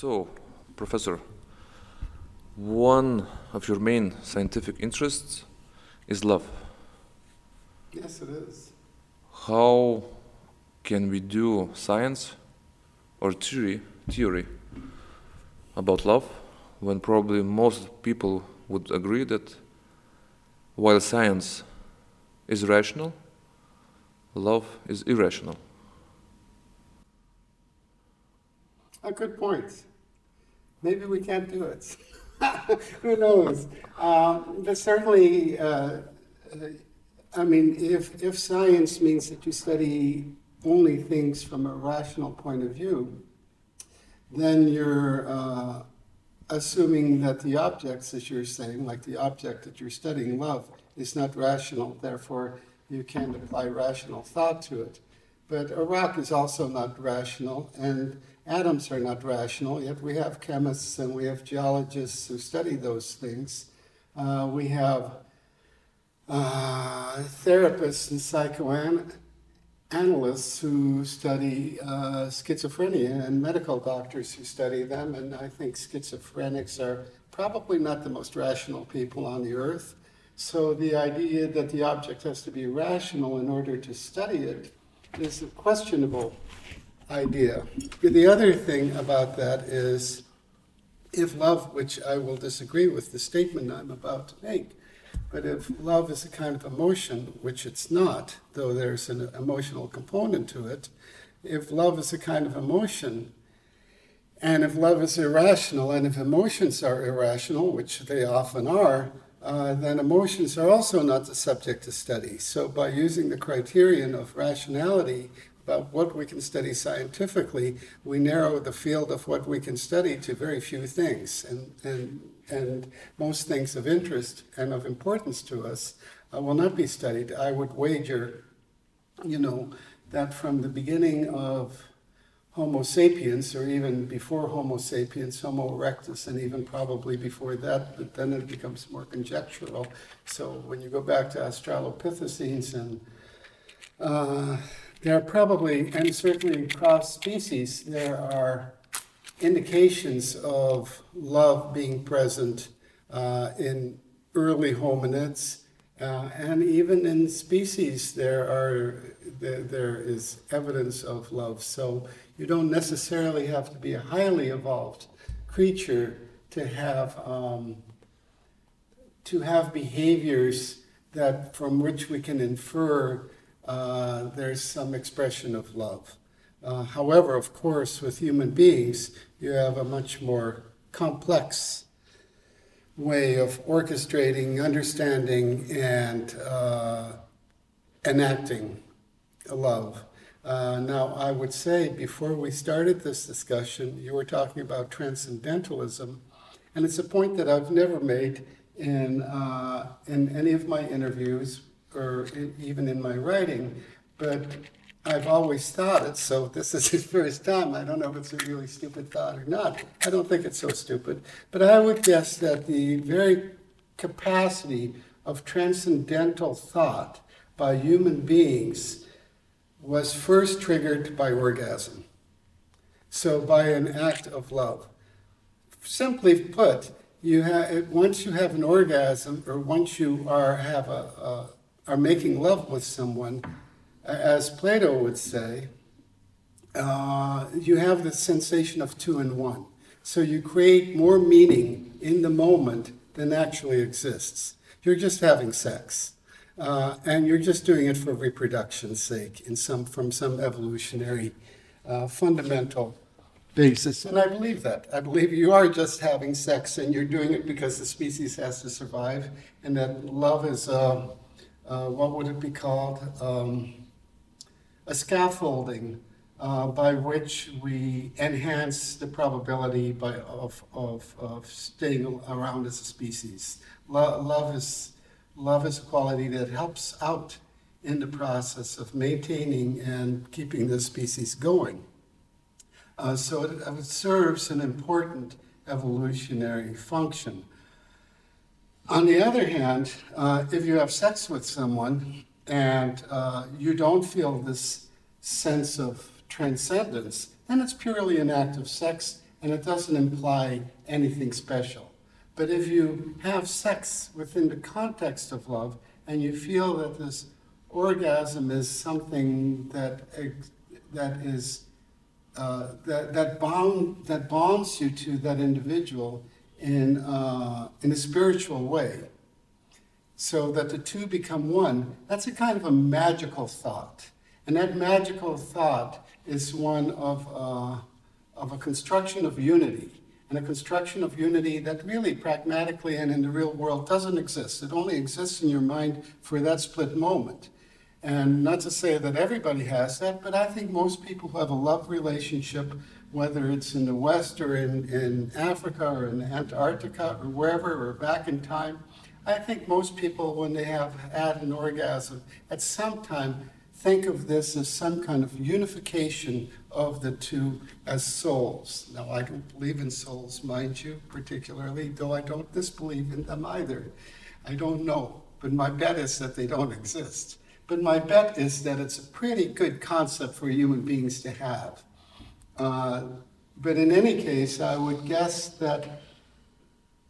So, Professor, one of your main scientific interests is love. Yes, it is. How can we do science or theory, theory about love when probably most people would agree that while science is rational, love is irrational? A good point. Maybe we can't do it. Who knows? Um, but certainly, uh, I mean, if, if science means that you study only things from a rational point of view, then you're uh, assuming that the objects, as you're saying, like the object that you're studying, love, is not rational. Therefore, you can't apply rational thought to it. But a rock is also not rational, and atoms are not rational, yet we have chemists and we have geologists who study those things. Uh, we have uh, therapists and psychoanalysts who study uh, schizophrenia and medical doctors who study them, and I think schizophrenics are probably not the most rational people on the earth. So the idea that the object has to be rational in order to study it is questionable idea. The other thing about that is if love, which I will disagree with the statement I'm about to make, but if love is a kind of emotion, which it's not, though there's an emotional component to it, if love is a kind of emotion, and if love is irrational, and if emotions are irrational, which they often are, uh, then emotions are also not the subject of study. So, by using the criterion of rationality about what we can study scientifically, we narrow the field of what we can study to very few things. And, and, and most things of interest and of importance to us uh, will not be studied. I would wager, you know, that from the beginning of Homo sapiens, or even before Homo sapiens, Homo erectus, and even probably before that, but then it becomes more conjectural. So when you go back to Australopithecines, and uh, there are probably, and certainly across species, there are indications of love being present uh, in early hominids. Uh, and even in species, there are there, there is evidence of love. So you don't necessarily have to be a highly evolved creature to have um, to have behaviors that from which we can infer uh, there's some expression of love. Uh, however, of course, with human beings, you have a much more complex way of orchestrating, understanding, and uh, enacting love. Uh, now, I would say before we started this discussion, you were talking about transcendentalism, and it's a point that I've never made in, uh, in any of my interviews or even in my writing, but I've always thought it, so this is his first time. I don't know if it's a really stupid thought or not. I don't think it's so stupid. But I would guess that the very capacity of transcendental thought by human beings was first triggered by orgasm. So, by an act of love. Simply put, you have, once you have an orgasm, or once you are, have a, a are making love with someone, as Plato would say, uh, you have the sensation of two in one. So you create more meaning in the moment than actually exists. You're just having sex. Uh, and you're just doing it for reproduction's sake, in some, from some evolutionary uh, fundamental basis. And I believe that. I believe you are just having sex and you're doing it because the species has to survive, and that love is, uh, uh what would it be called? Um, a scaffolding uh, by which we enhance the probability by, of, of, of staying around as a species. Lo- love, is, love is a quality that helps out in the process of maintaining and keeping the species going. Uh, so it, it serves an important evolutionary function. On the other hand, uh, if you have sex with someone and uh, you don't feel this sense of transcendence, then it's purely an act of sex and it doesn't imply anything special. But if you have sex within the context of love and you feel that this orgasm is something that, that is uh, that, that, bond, that bonds you to that individual in, uh, in a spiritual way, so that the two become one, that's a kind of a magical thought. And that magical thought is one of, uh, of a construction of unity, and a construction of unity that really pragmatically and in the real world doesn't exist. It only exists in your mind for that split moment. And not to say that everybody has that, but I think most people who have a love relationship, whether it's in the West or in, in Africa or in Antarctica or wherever or back in time, I think most people, when they have had an orgasm, at some time think of this as some kind of unification of the two as souls. Now, I don't believe in souls, mind you, particularly, though I don't disbelieve in them either. I don't know, but my bet is that they don't exist. But my bet is that it's a pretty good concept for human beings to have. Uh, but in any case, I would guess that,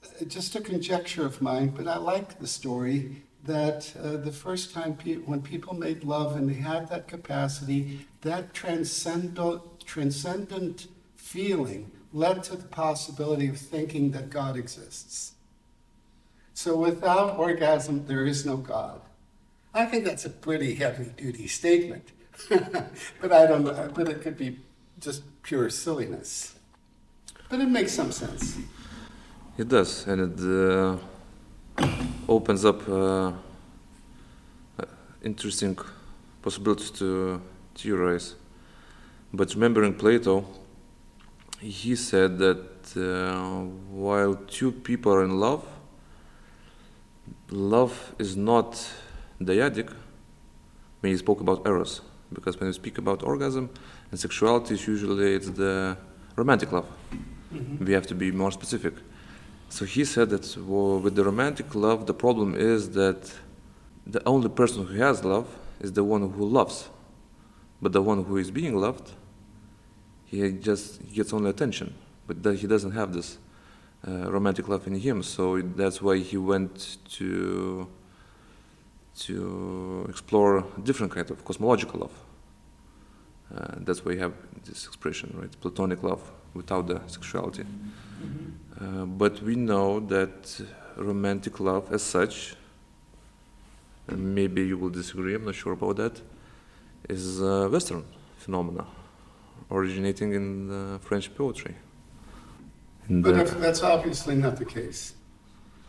uh, just a conjecture of mine, but I like the story that uh, the first time pe- when people made love and they had that capacity, that transcendent, transcendent feeling led to the possibility of thinking that God exists. So without orgasm, there is no God. I think that's a pretty heavy duty statement. but I don't know, but it could be just pure silliness. But it makes some sense. It does, and it uh, opens up uh, interesting possibilities to theorize. But remembering Plato, he said that uh, while two people are in love, love is not dyadic when you spoke about eros, because when you speak about orgasm and sexuality, is usually it's the romantic love. Mm-hmm. We have to be more specific. So he said that well, with the romantic love, the problem is that the only person who has love is the one who loves, but the one who is being loved, he just gets only attention, but he doesn't have this uh, romantic love in him. So that's why he went to to explore different kind of cosmological love. Uh, that's why you have this expression, right? Platonic love without the sexuality. Mm-hmm. Uh, but we know that romantic love, as such, and maybe you will disagree, I'm not sure about that, is a Western phenomena originating in French poetry. but that's, that's obviously not the case.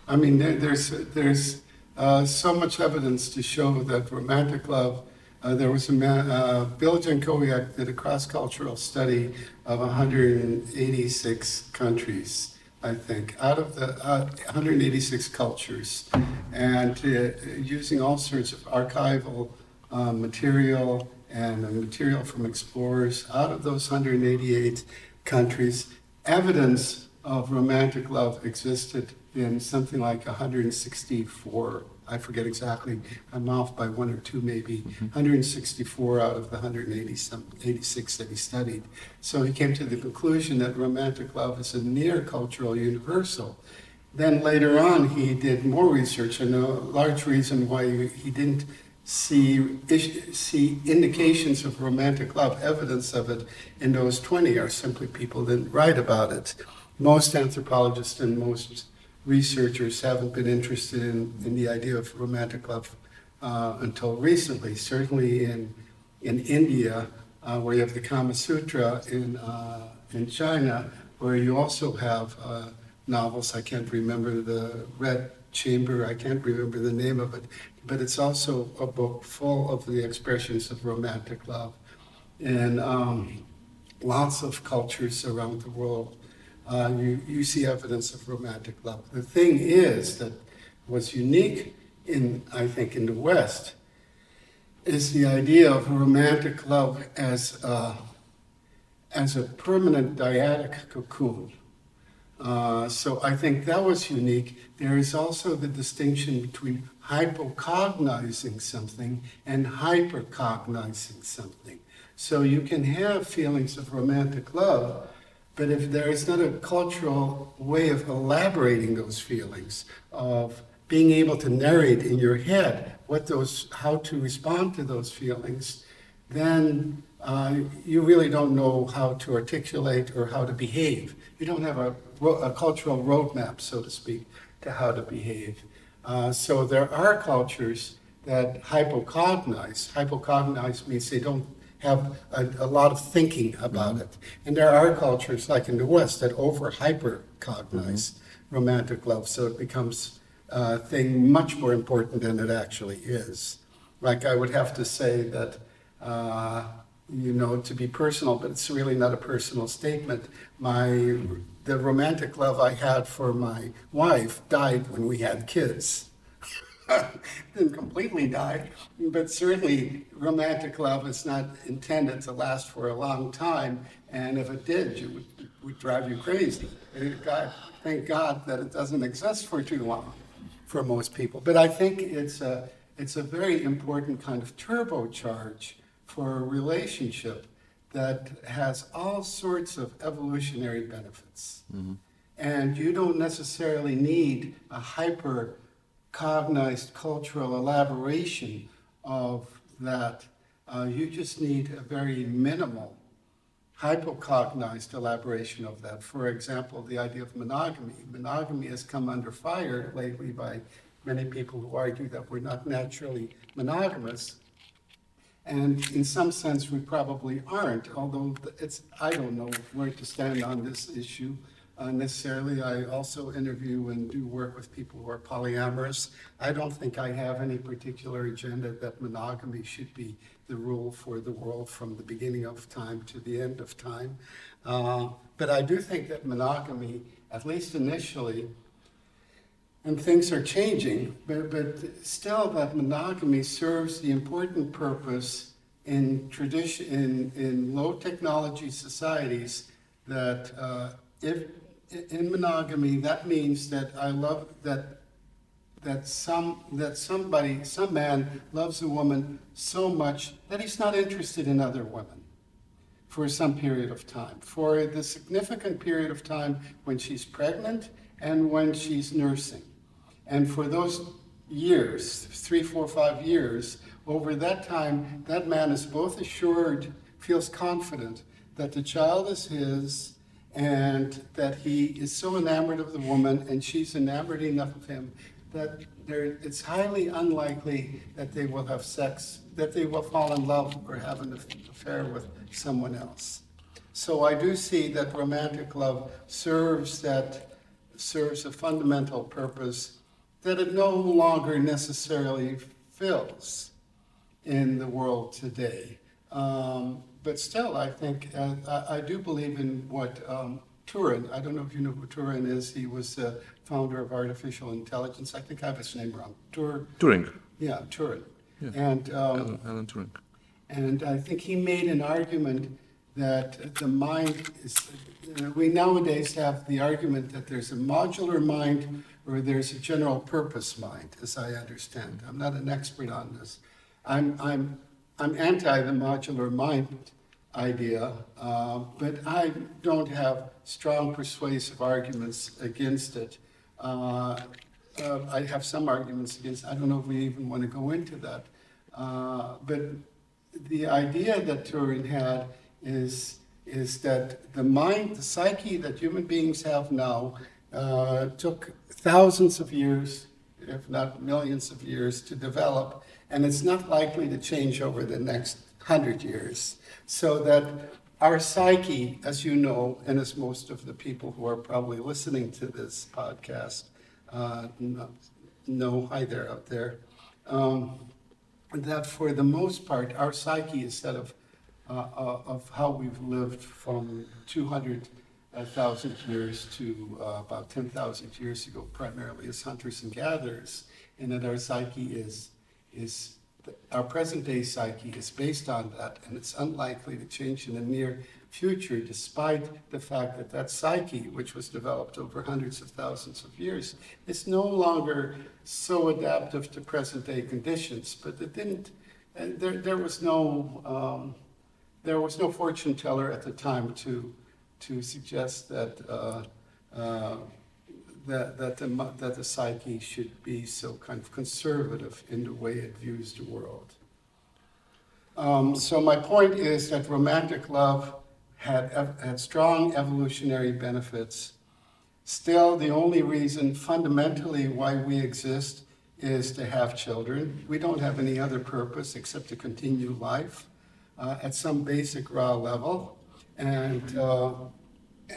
I mean, there, there's, there's uh, so much evidence to show that romantic love. Uh, there was a man, uh, Bill Jankowiak did a cross-cultural study of 186 countries, I think, out of the 186 uh, cultures, and uh, using all sorts of archival material and material from explorers out of those 188 countries, evidence of romantic love existed in something like 164. I forget exactly. I'm off by one or two, maybe. Mm-hmm. 164 out of the 186 that he studied. So he came to the conclusion that romantic love is a near cultural universal. Then later on, he did more research, and a large reason why he didn't see see indications of romantic love, evidence of it in those 20 are simply people didn't write about it. Most anthropologists and most researchers haven't been interested in, in the idea of romantic love uh, until recently. Certainly in, in India, uh, where you have the Kama Sutra, in, uh, in China, where you also have uh, novels. I can't remember the Red Chamber, I can't remember the name of it, but it's also a book full of the expressions of romantic love. And um, lots of cultures around the world uh, you, you see evidence of romantic love. The thing is that what's unique in, I think, in the West is the idea of romantic love as a, as a permanent dyadic cocoon. Uh, so I think that was unique. There is also the distinction between hypocognizing something and hypercognizing something. So you can have feelings of romantic love, But if there is not a cultural way of elaborating those feelings, of being able to narrate in your head what those, how to respond to those feelings, then uh, you really don't know how to articulate or how to behave. You don't have a, a cultural roadmap, so to speak, to how to behave. Uh, so there are cultures that hypocognize. Hypocognize means they don't have a, a lot of thinking about mm-hmm. it. And there are cultures, like in the West, that over hypercognize mm-hmm. romantic love, so it becomes a thing much more important than it actually is. Like I would have to say that, uh, you know, to be personal, but it's really not a personal statement. My mm-hmm. the romantic love I had for my wife died when we had kids. Didn't completely die, but certainly romantic love is not intended to last for a long time. And if it did, it would, it would drive you crazy. God, thank God that it doesn't exist for too long for most people. But I think it's a, it's a very important kind of turbocharge for a relationship that has all sorts of evolutionary benefits. Mm-hmm. And you don't necessarily need a hyper cognized cultural elaboration of that. Uh, you just need a very minimal hypocognized elaboration of that. For example, the idea of monogamy. Monogamy has come under fire lately by many people who argue that we're not naturally monogamous. And in some sense, we probably aren't, although it's, I don't know where to stand on this issue necessarily. I also interview and do work with people who are polyamorous. I don't think I have any particular agenda that monogamy should be the rule for the world from the beginning of time to the end of time. Uh, But I do think that monogamy, at least initially, and things are changing, but, but still that monogamy serves the important purpose in tradition, in, in low technology societies that uh, if, in monogamy, that means that I love, that, that some, that somebody, some man loves a woman so much that he's not interested in other women for some period of time, for the significant period of time when she's pregnant and when she's nursing. And for those years, three, four, five years, over that time, that man is both assured, feels confident that the child is his and that he is so enamored of the woman and she's enamored enough of him that there, it's highly unlikely that they will have sex, that they will fall in love or have an affair with someone else. So I do see that romantic love serves that serves a fundamental purpose that it no longer necessarily fills in the world today. Um, but still, I think uh, I, I do believe in what um, Turin. I don't know if you know who Turin is. He was the founder of artificial intelligence. I think I have his name wrong. Tur, Turing, yeah, Turin. Yeah. And um, Alan, Alan Turing. and I think he made an argument that the mind is, uh, we nowadays have the argument that there's a modular mind or there's a general purpose mind, as I understand. I'm not an expert on this. I'm, I'm, I'm anti the modular mind idea, uh, but I don't have strong persuasive arguments against it. Uh, uh, I have some arguments against, I don't know if we even want to go into that. Uh, But the idea that Turing had is, is that the mind, the psyche that human beings have now uh, took thousands of years, if not millions of years, to develop, and it's not likely to change over the next hundred years. So that our psyche, as you know, and as most of the people who are probably listening to this podcast uh, know, hi there out there, um, that for the most part, our psyche is that of, uh, uh, of how we've lived from 200,000 years to uh, about 10,000 years ago, primarily as hunters and gatherers, and that our psyche is, is, our present day psyche is based on that, and it's unlikely to change in the near future, despite the fact that that psyche, which was developed over hundreds of thousands of years, is no longer so adaptive to present day conditions. But it didn't, and there, there was no, um, there was no fortune teller at the time to, to suggest that, uh, uh, that, that the, that the psyche should be so kind of conservative in the way it views the world. Um, so my point is that romantic love had, had strong evolutionary benefits. Still, the only reason fundamentally why we exist is to have children. We don't have any other purpose except to continue life uh, at some basic raw level. And, uh,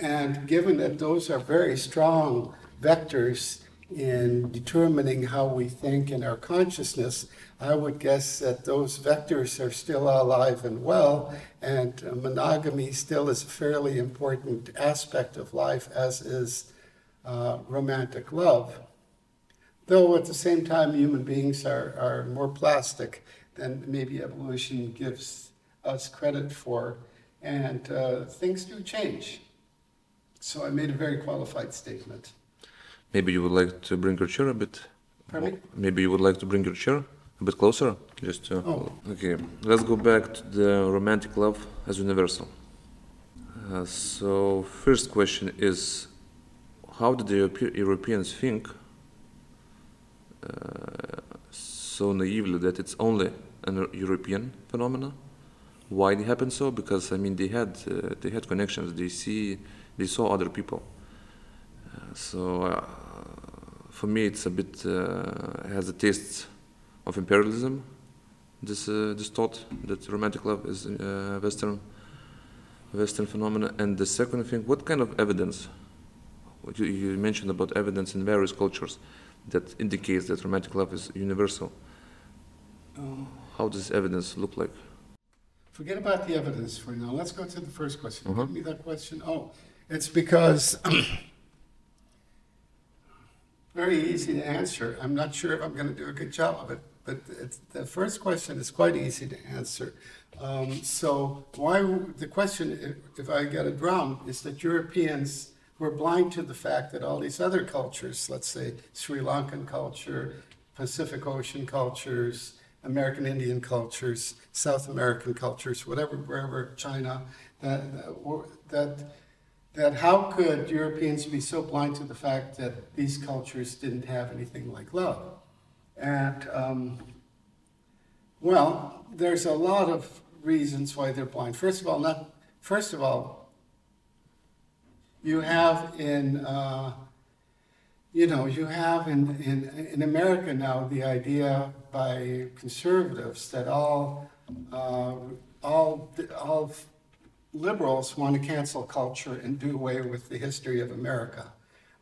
and given that those are very strong vectors in determining how we think in our consciousness, I would guess that those vectors are still alive and well, and monogamy still is a fairly important aspect of life, as is uh, romantic love. Though at the same time, human beings are, are more plastic than maybe evolution gives us credit for, and uh, things do change. So I made a very qualified statement. Maybe you would like to bring your chair a bit. Pardon me? Maybe you would like to bring your chair a bit closer, just to. Oh. Okay, let's go back to the romantic love as universal. Uh, so, first question is, how did the Europe- Europeans think uh, so naively that it's only an European phenomenon? Why it happened so? Because I mean, they had uh, they had connections. They see they saw other people. Uh, so uh, for me, it's a bit uh, has a taste of imperialism. This uh, this thought that romantic love is uh, Western Western phenomenon. And the second thing, what kind of evidence? What you, you mentioned about evidence in various cultures that indicates that romantic love is universal. Um, How does evidence look like? Forget about the evidence for now. Let's go to the first question. Uh-huh. Give me that question. Oh, it's because very easy to answer. I'm not sure if I'm going to do a good job of it, but the first question is quite easy to answer. Um, so why the question, if, I get it wrong, is that Europeans were blind to the fact that all these other cultures, let's say Sri Lankan culture, Pacific Ocean cultures, American Indian cultures, South American cultures, whatever, wherever, China, that, that, that, how could Europeans be so blind to the fact that these cultures didn't have anything like love? And, um, well, there's a lot of reasons why they're blind. First of all, not, first of all, you have in, uh, you know, you have in, in, in America now the idea by conservatives that all, uh, all, all liberals want to cancel culture and do away with the history of America.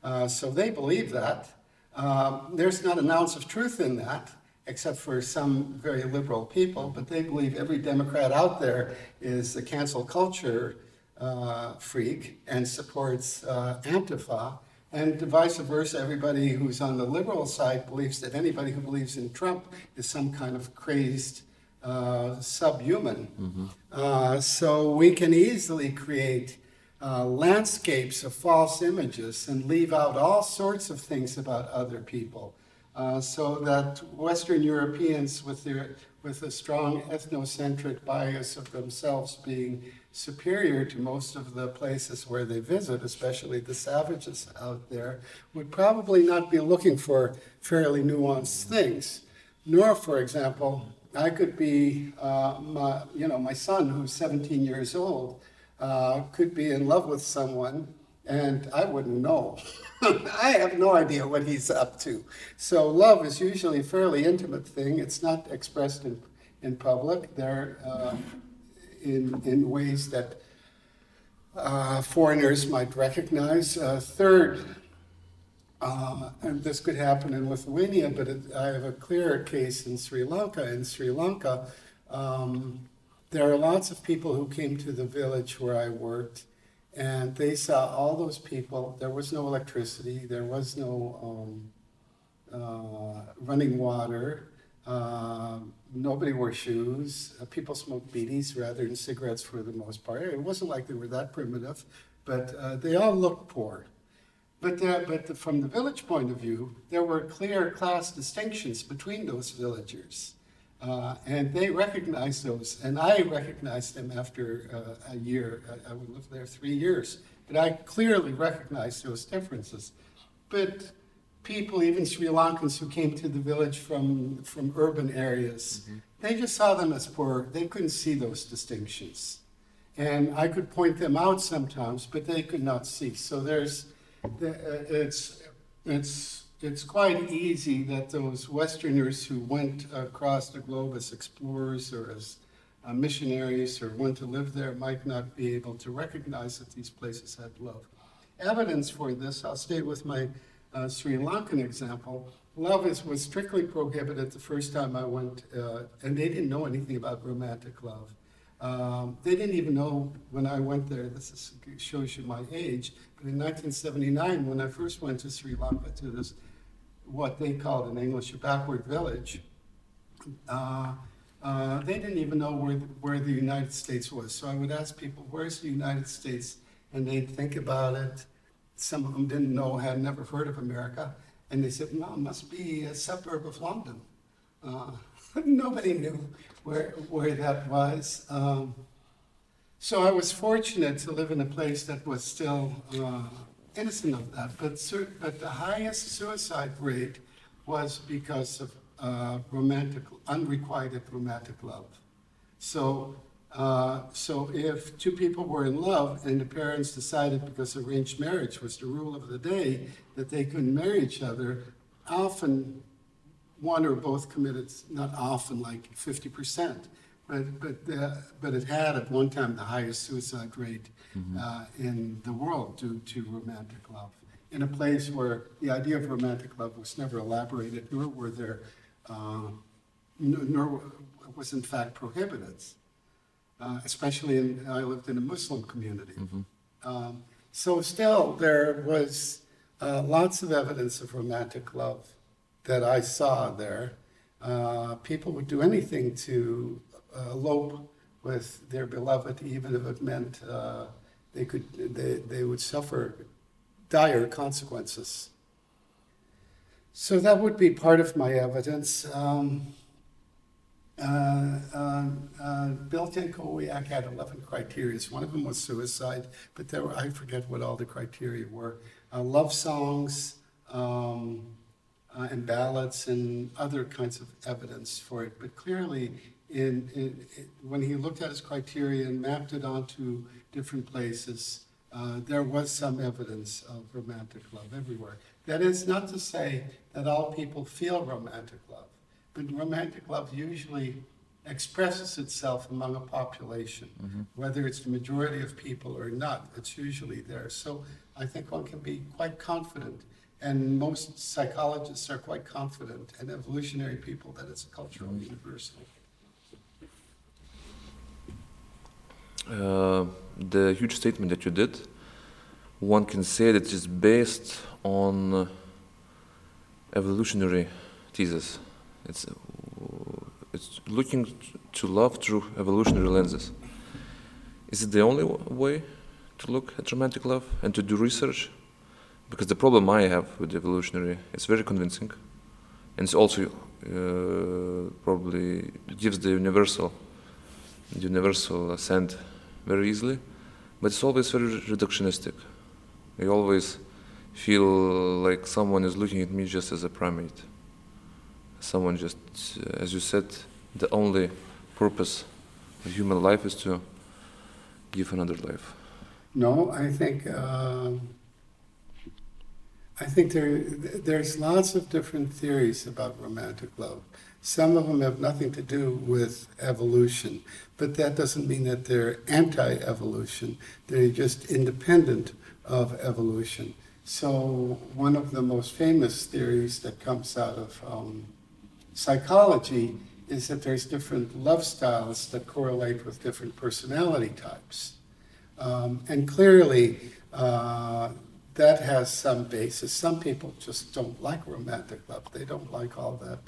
Uh, so they believe that. Um, there's not an ounce of truth in that, except for some very liberal people, but they believe every Democrat out there is a cancel culture uh, freak and supports uh, Antifa. And vice versa, everybody who's on the liberal side believes that anybody who believes in Trump is some kind of crazed uh, subhuman. Uh, so we can easily create uh, landscapes of false images and leave out all sorts of things about other people. Uh, so that Western Europeans, with their with a strong ethnocentric bias of themselves being superior to most of the places where they visit, especially the savages out there, would probably not be looking for fairly nuanced things. Nor, for example, I could be, uh, my, you know, my son, who's 17 years old, uh, could be in love with someone, and I wouldn't know. I have no idea what he's up to. So love is usually a fairly intimate thing. It's not expressed in, in public. There, uh, in in ways that uh, foreigners might recognize. Uh, third, uh, and this could happen in Lithuania, but it, I have a clearer case in Sri Lanka. In Sri Lanka, um, there are lots of people who came to the village where I worked, and they saw all those people. There was no electricity, there was no um, uh, running water, uh, nobody wore shoes. Uh, people smoked beedis rather than cigarettes for the most part. It wasn't like they were that primitive, but uh, they all looked poor. But, there, but the, from the village point of view, there were clear class distinctions between those villagers. Uh, and they recognized those, and I recognized them after uh, a year. I, I lived there three years But I clearly recognized those differences. But people, even Sri Lankans who came to the village from, from urban areas, they just saw them as poor. They couldn't see those distinctions. And I could point them out sometimes, but they could not see. So there's, the- uh, it's, it's, it's quite easy that those Westerners who went across the globe as explorers or as uh, missionaries or went to live there might not be able to recognize that these places had love. Evidence for this, I'll stay with my uh, Sri Lankan example. Love is, was strictly prohibited the first time I went, uh, and they didn't know anything about romantic love. Um, they didn't even know when I went there, this is, shows you my age, but in 1979, when I first went to Sri Lanka to this, what they called in English a backward village, uh, uh, they didn't even know where, where the United States was. So I would ask people, where's the United States? And they'd think about it. Some of them didn't know, had never heard of America. And they said, well, it must be a suburb of London. Uh, nobody knew where, where that was. Um, so I was fortunate to live in a place that was still uh, innocent of that. But, but the highest suicide rate was because of uh, romantic, unrequited romantic love. So, uh, so if two people were in love and the parents decided, because arranged marriage was the rule of the day, that they couldn't marry each other, often one or both committed, not often, like 50%, but, but, uh, but it had at one time the highest suicide rate uh, in the world due to romantic love. In a place where the idea of romantic love was never elaborated, nor were there, uh, nor was in fact prohibited. Uh, especially in, I lived in a Muslim community. Um, so still, there was uh, lots of evidence of romantic love that I saw there. Uh, people would do anything to elope with their beloved, even if it meant uh, they could they, they would suffer dire consequences. So that would be part of my evidence. Um, uh, uh, uh, Bill had 11 criteria. One of them was suicide, but there were, I forget what all the criteria were. Uh, love songs, um, uh, and ballads and other kinds of evidence for it. But clearly, in, in, in- when he looked at his criteria and mapped it onto different places, uh, there was some evidence of romantic love everywhere. That is not to say that all people feel romantic love, but romantic love usually expresses itself among a population, whether it's the majority of people or not, it's usually there. So I think one can be quite confident, and most psychologists are quite confident, and evolutionary people, that it's a cultural universal. Uh, the huge statement that you did, one can say that it is based on evolutionary thesis. It's, it's looking to love through evolutionary lenses. Is it the only way to look at romantic love and to do research? Because the problem I have with evolutionary, it's very convincing, and it's also uh, probably gives the universal universal assent very easily, but it's always very reductionistic. I always feel like someone is looking at me just as a primate. Someone just, uh, as you said, the only purpose of human life is to give another life. No, I think, um, I think there, there's lots of different theories about romantic love. Some of them have nothing to do with evolution, but that doesn't mean that they're anti-evolution. They're just independent of evolution. So one of the most famous theories that comes out of um, psychology is that there's different love styles that correlate with different personality types. Um, and clearly, uh, that has some basis. Some people just don't like romantic love. They don't like all that,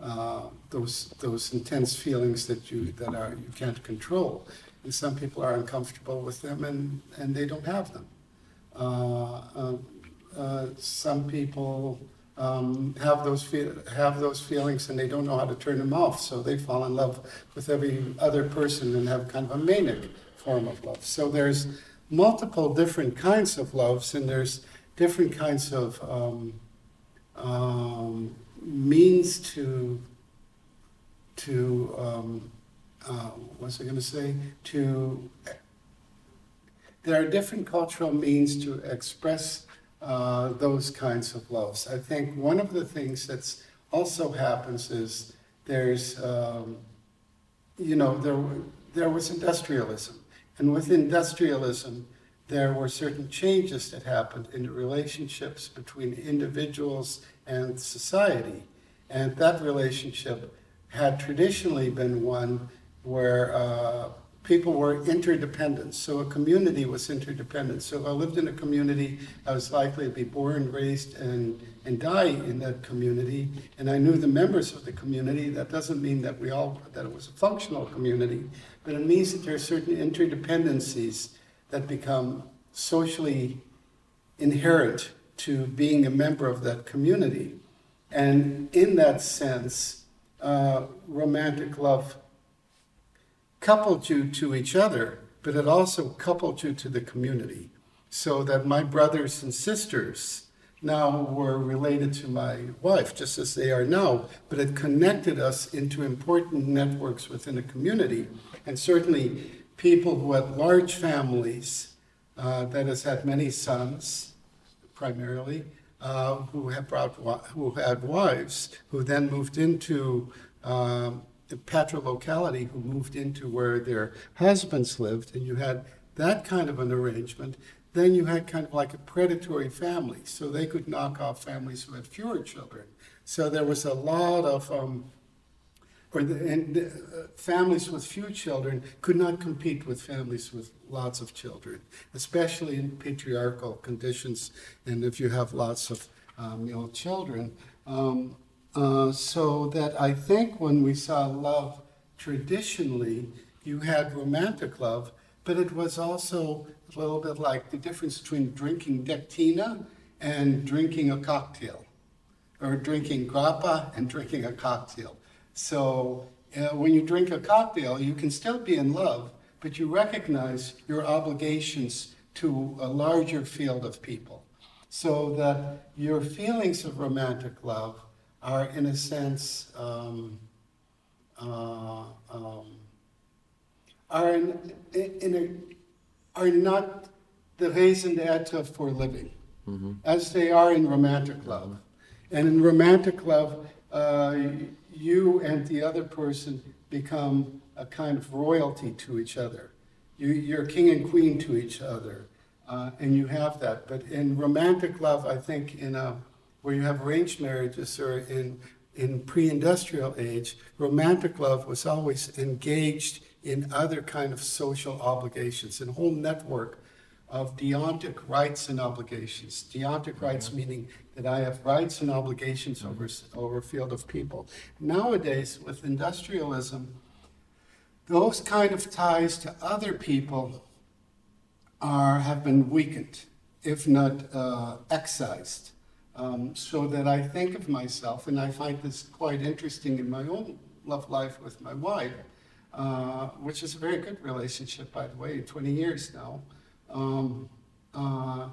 uh, those those intense feelings that you that are you can't control. And some people are uncomfortable with them, and and they don't have them. Uh, uh, uh, some people um, have those feel, have those feelings, and they don't know how to turn them off. So they fall in love with every other person and have kind of a manic form of love. So there's multiple different kinds of loves, and there's different kinds of um, um, means to to um, uh, what's I going to say to there are different cultural means to express uh, those kinds of loves. I think one of the things that's also happens is there's um, you know there there was industrialism, and with industrialism there were certain changes that happened in the relationships between individuals and society. And that relationship had traditionally been one where uh, people were interdependent. So a community was interdependent. So if I lived in a community, I was likely to be born, raised, and, and die in that community. And I knew the members of the community. That doesn't mean that we all that it was a functional community, but it means that there are certain interdependencies that become socially inherent to being a member of that community. And in that sense, uh, romantic love coupled you to each other, but it also coupled you to the community. So that my brothers and sisters now were related to my wife, just as they are now, but it connected us into important networks within a community. And certainly, people who had large families uh, that has had many sons, primarily, uh, who have brought who had wives, who then moved into um, the locality, who moved into where their husbands lived, and you had that kind of an arrangement. Then you had kind of like a predatory family, so they could knock off families who had fewer children. So there was a lot of um, or the, and uh, families with few children could not compete with families with lots of children, especially in patriarchal conditions, and if you have lots of um, children. Um, uh, so that I think when we saw love traditionally, you had romantic love, but it was also a little bit like the difference between drinking degtinė and drinking a cocktail, or drinking grappa and drinking a cocktail. So uh, when you drink a cocktail, you can still be in love, but you recognize your obligations to a larger field of people. So that your feelings of romantic love are, in a sense, um, uh, um, are, in, in a, are not the raison d'etre for living, mm-hmm. as they are in romantic love. And in romantic love, uh, you and the other person become a kind of royalty to each other. You, you're king and queen to each other, uh, and you have that. But in romantic love, I think in a, where you have arranged marriages or in in pre-industrial age, romantic love was always engaged in other kind of social obligations, in a whole network of deontic rights and obligations. Deontic rights meaning that I have rights and obligations over, over a field of people. Nowadays, with industrialism, those kind of ties to other people are, have been weakened, if not uh, excised. Um, so that I think of myself, and I find this quite interesting in my own love life with my wife, uh, which is a very good relationship, by the way, 20 years now. Um, uh,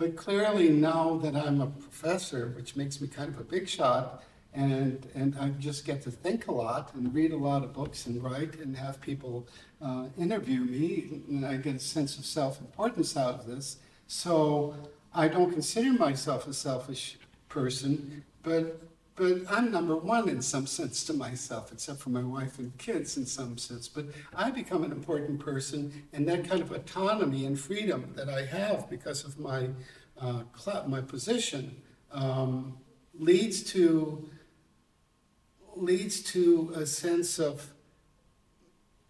but clearly now that I'm a professor, which makes me kind of a big shot, and, and I just get to think a lot and read a lot of books and write and have people uh, interview me, and I get a sense of self-importance out of this. So I don't consider myself a selfish person, but but I'm number one in some sense to myself, except for my wife and kids in some sense. But I become an important person, and that kind of autonomy and freedom that I have because of my uh, my position um, leads to leads to a sense of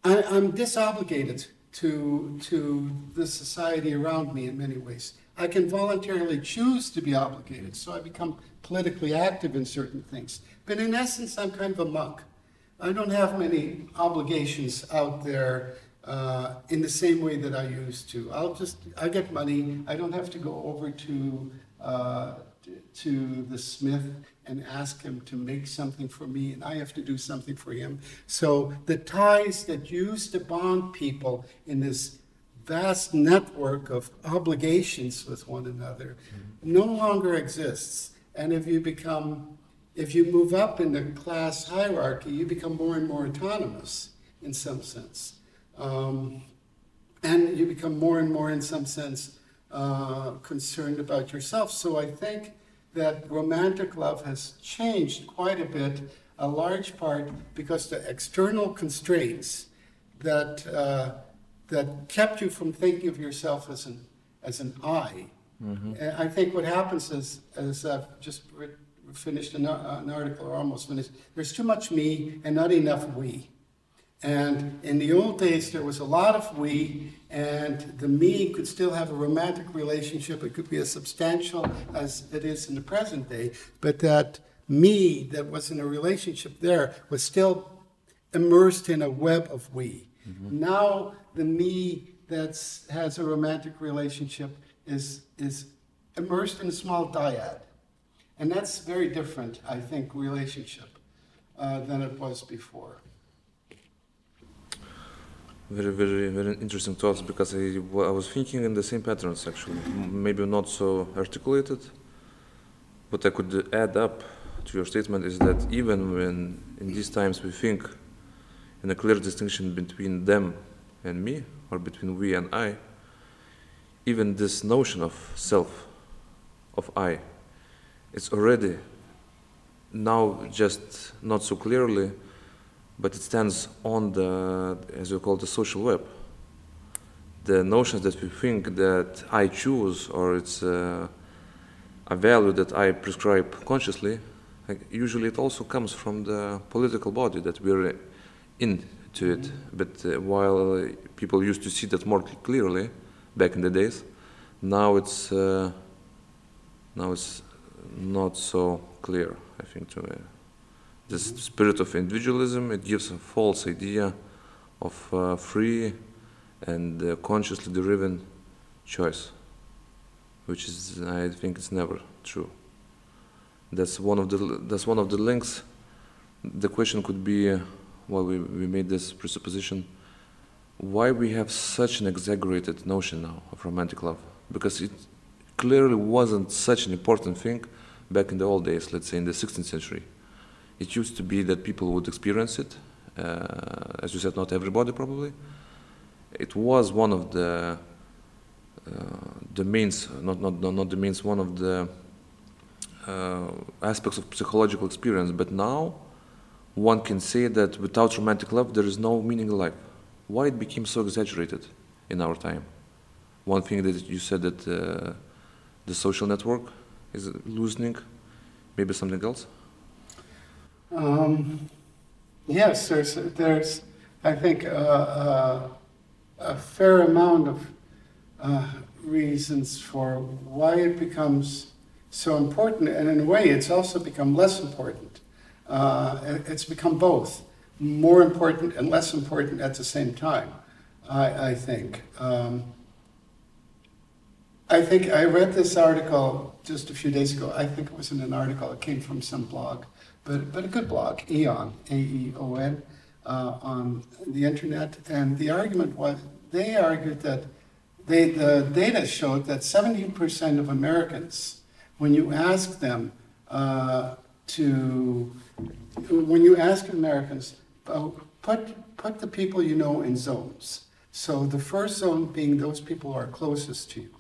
I, I'm disobligated to to the society around me in many ways. I can voluntarily choose to be obligated, so I become politically active in certain things. But in essence, I'm kind of a monk. I don't have many obligations out there uh, in the same way that I used to. I'll just, I get money. I don't have to go over to, uh, to the smith and ask him to make something for me, and I have to do something for him. So the ties that used to bond people in this vast network of obligations with one another no longer exists. And if you become, if you move up in the class hierarchy, you become more and more autonomous in some sense. Um, and you become more and more, in some sense, uh, concerned about yourself. So I think that romantic love has changed quite a bit, a large part because the external constraints that uh, that kept you from thinking of yourself as an as an I. Mm-hmm. And I think what happens is, as I've just re- finished an, uh, an article or almost finished, there's too much me and not enough we. And in the old days, there was a lot of we, and the me could still have a romantic relationship. It could be as substantial as it is in the present day, but that me that was in a relationship there was still immersed in a web of we. Mm-hmm. Now, the me that has a romantic relationship is, is immersed in a small dyad. And that's very different, I think, relationship uh, than it was before very very very interesting thoughts because I, I was thinking in the same patterns actually maybe not so articulated what I could add up to your statement is that even when in these times we think in a clear distinction between them and me or between we and I even this notion of self of I it's already now just not so clearly but it stands on the, as you call the social web. The notions that we think that I choose or it's uh, a value that I prescribe consciously, like usually it also comes from the political body that we're into it. But uh, while people used to see that more clearly back in the days, now it's uh, now it's not so clear. I think to me the spirit of individualism, it gives a false idea of uh, free and uh, consciously driven choice, which is, I think, it's never true. That's one of the that's one of the links. The question could be, well, we, we made this presupposition, why we have such an exaggerated notion now of romantic love? Because it clearly wasn't such an important thing back in the old days, let's say in the 16th century. It used to be that people would experience it. Uh, as you said, not everybody probably. It was one of the uh, the means, not, not, not the means, one of the uh, aspects of psychological experience. But now, one can say that without romantic love, there is no meaning in life. Why it became so exaggerated in our time? One thing that you said that uh, the social network is loosening, maybe something else? Um, yes, there's, there's, I think, uh, uh, a fair amount of uh, reasons for why it becomes so important, and in a way, it's also become less important. Uh, it's become both more important and less important at the same time, I, I think. Um, I think I read this article just a few days ago. I think it was in an article, it came from some blog but, but a good blog, Aeon, A-E-O-N, uh, on the internet. And the argument was, they argued that they, the data showed that 70% of Americans, when you ask them uh, to, when you ask Americans, uh, put, put the people you know in zones. So the first zone being those people who are closest to you,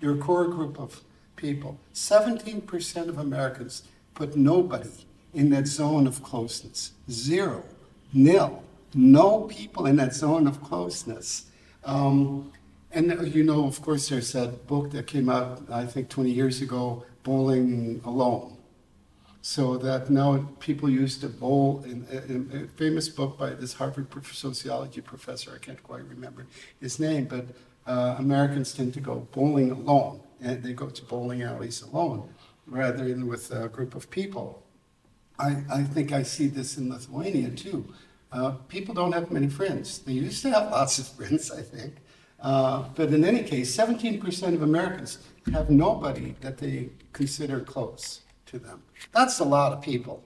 your core group of people. 17% of Americans put nobody in that zone of closeness. Zero, nil, no people in that zone of closeness. Um, and you know, of course, there's that book that came out, I think, 20 years ago, Bowling Alone. So that now people used to bowl in, in, a famous book by this Harvard sociology professor, I can't quite remember his name, but uh, Americans tend to go bowling alone, and they go to bowling alleys alone rather than with a group of people. I, I think I see this in Lithuania too. Uh, people don't have many friends. They used to have lots of friends, I think. Uh, but in any case, 17% of Americans have nobody that they consider close to them. That's a lot of people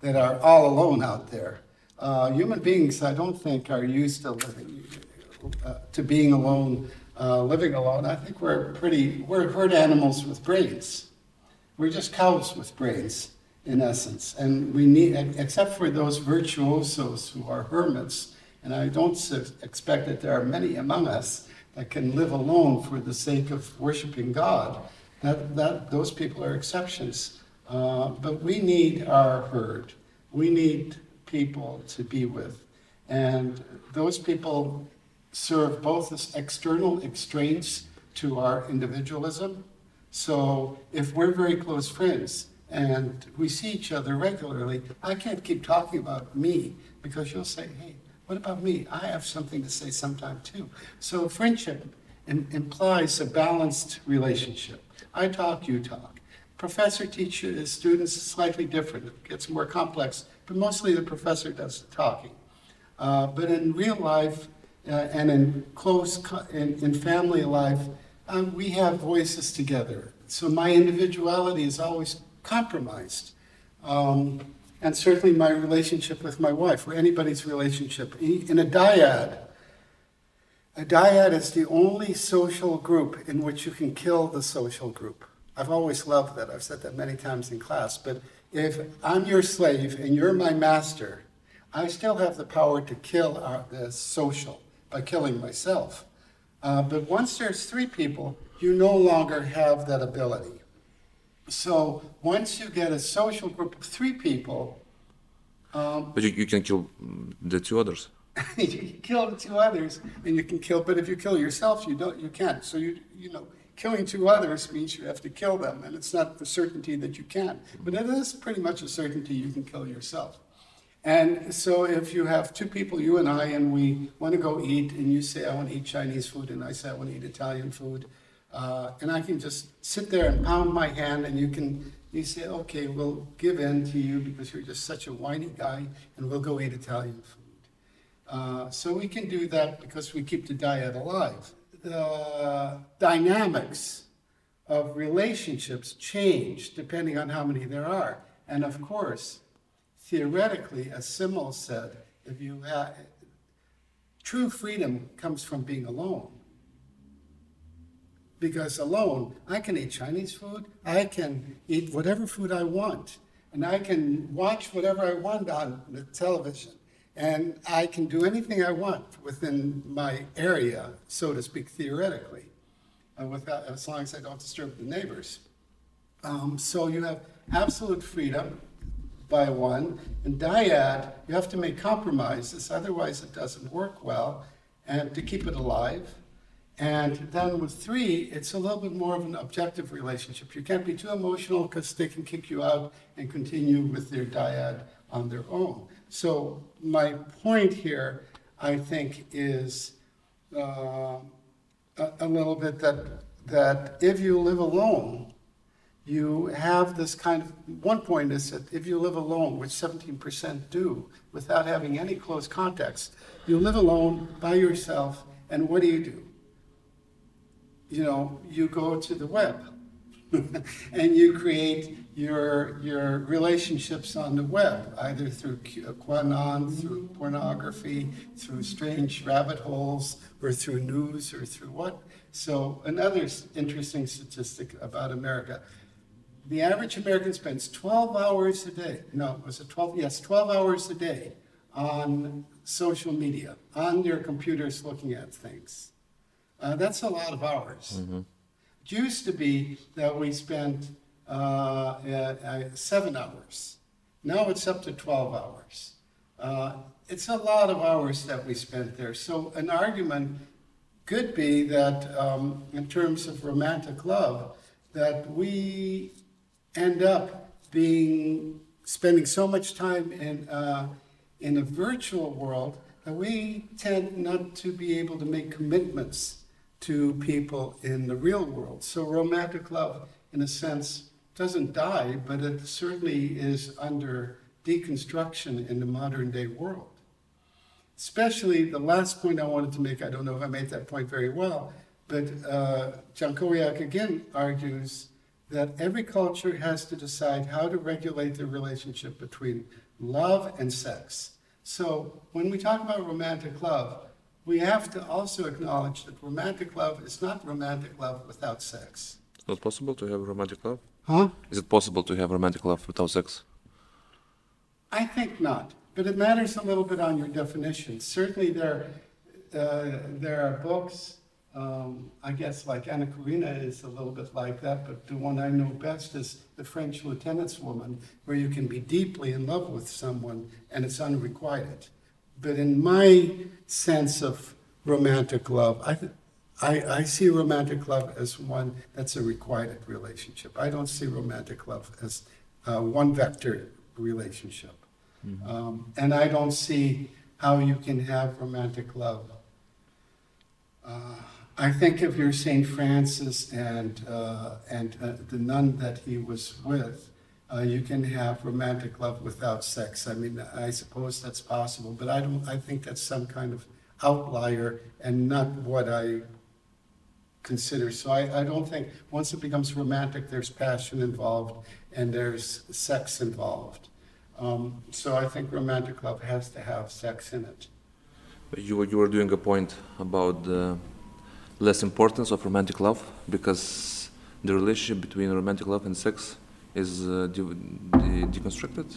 that are all alone out there. Uh, human beings, I don't think, are used to living, uh, to being alone uh, living alone, I think we're pretty, we're herd animals with brains. We're just cows with brains, in essence. And we need, except for those virtuosos who are hermits, and I don't expect that there are many among us that can live alone for the sake of worshiping God. That, that, those people are exceptions. Uh, but we need our herd. We need people to be with. And those people serve both as external constraints to our individualism. So if we're very close friends and we see each other regularly, I can't keep talking about me because you'll say, hey, what about me? I have something to say sometime too. So friendship in, implies a balanced relationship. I talk, you talk. Professor teacher students is slightly different. It gets more complex, but mostly the professor does the talking. Uh, but in real life uh, and in close in, in family life, um, we have voices together. So my individuality is always compromised. Um, and certainly my relationship with my wife, or anybody's relationship. In a dyad, a dyad is the only social group in which you can kill the social group. I've always loved that. I've said that many times in class. But if I'm your slave and you're my master, I still have the power to kill our, the social by killing myself. Uh, but once there's three people, you no longer have that ability. So once you get a social group of three people, um, But you, you can kill the two others. you can kill the two others, and you can kill. But if you kill yourself, you don't. You can't. So you you know, killing two others means you have to kill them, and it's not the certainty that you can. But it is pretty much a certainty you can kill yourself. And so if you have two people, you and I, and we want to go eat, and you say I want to eat Chinese food, and I say I want to eat Italian food, uh, and I can just sit there and pound my hand, and you can you say, okay, we'll give in to you because you're just such a whiny guy, and we'll go eat Italian food. Uh, so we can do that because we keep the dyad alive. The dynamics of relationships change depending on how many there are. And of course, theoretically, as Simmel said, if you have, true freedom comes from being alone. Because alone, I can eat Chinese food, I can eat whatever food I want, and I can watch whatever I want on the television, and I can do anything I want within my area, so to speak, theoretically, uh, without, as long as I don't disturb the neighbors. Um, so you have absolute freedom by one, and dyad, you have to make compromises, otherwise it doesn't work well, and to keep it alive. And then with three, it's a little bit more of an objective relationship. You can't be too emotional because they can kick you out and continue with their dyad on their own. So my point here, I think, is uh, a, a little bit that that if you live alone, you have this kind of one point is that if you live alone, which 17% do, without having any close context, you live alone by yourself, and what do you do? you know, you go to the web and you create your your relationships on the web, either through QAnon, through pornography, through strange rabbit holes, or through news, or through what. So another interesting statistic about America. The average American spends 12 hours a day, no, was it 12? Yes, 12 hours a day on social media, on their computers looking at things. Uh, that's a lot of hours. Mm-hmm. It used to be that we spent uh, at, at seven hours. Now it's up to 12 hours. Uh, it's a lot of hours that we spent there. So an argument could be that, um, in terms of romantic love, that we end up being spending so much time in uh, in a virtual world that we tend not to be able to make commitments to people in the real world. So romantic love, in a sense, doesn't die, but it certainly is under deconstruction in the modern day world. Especially the last point I wanted to make, I don't know if I made that point very well, but uh, Jankowiak again argues that every culture has to decide how to regulate the relationship between love and sex. So when we talk about romantic love, we have to also acknowledge that romantic love is not romantic love without sex. It's not possible to have romantic love? Huh? Is it possible to have romantic love without sex? I think not, but it matters a little bit on your definition. Certainly, there, uh, there are books, um, I guess, like Anna Karenina is a little bit like that, but the one I know best is The French Lieutenant's Woman, where you can be deeply in love with someone and it's unrequited. But in my sense of romantic love, I, th- I, I see romantic love as one that's a requited relationship. I don't see romantic love as uh, one vector relationship. Um, and I don't see how you can have romantic love. Uh, I think of your St. Francis and, uh, and uh, the nun that he was with. Uh, you can have romantic love without sex. I mean, I suppose that's possible, but I don't. I think that's some kind of outlier and not what I consider. So I, I don't think once it becomes romantic, there's passion involved and there's sex involved. Um, so I think romantic love has to have sex in it. You were, you were doing a point about the less importance of romantic love because the relationship between romantic love and sex is uh, de- de- deconstructed.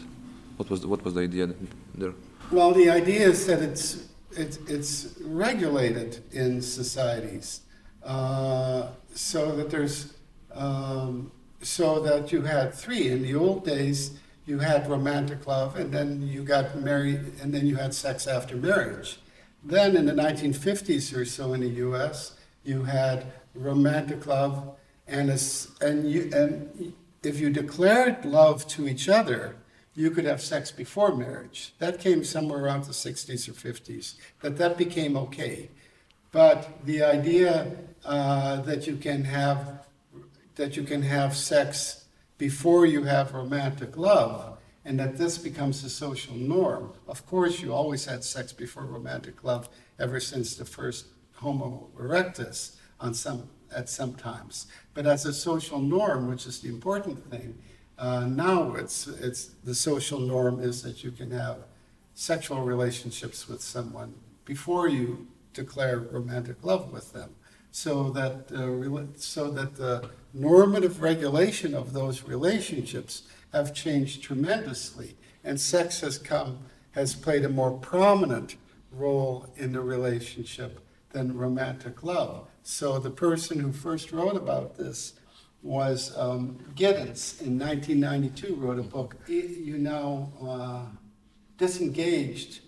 What was the, what was the idea there? Well, the idea is that it's it's, it's regulated in societies, uh, so that there's um, so that you had three in the old days. You had romantic love, and then you got married, and then you had sex after marriage. Then in the 1950s or so in the U.S., you had romantic love, and a and you and if you declared love to each other, you could have sex before marriage. That came somewhere around the 60s or 50s, that that became okay. But the idea uh, that you can have that you can have sex before you have romantic love, and that this becomes a social norm. Of course, you always had sex before romantic love ever since the first Homo erectus on some at some times. But as a social norm, which is the important thing, uh, now it's it's the social norm is that you can have sexual relationships with someone before you declare romantic love with them, so that uh, so that the normative regulation of those relationships have changed tremendously, and sex has come has played a more prominent role in the relationship than romantic love. So the person who first wrote about this was um, Giddens in 1992 wrote a book, you know, uh, disengaged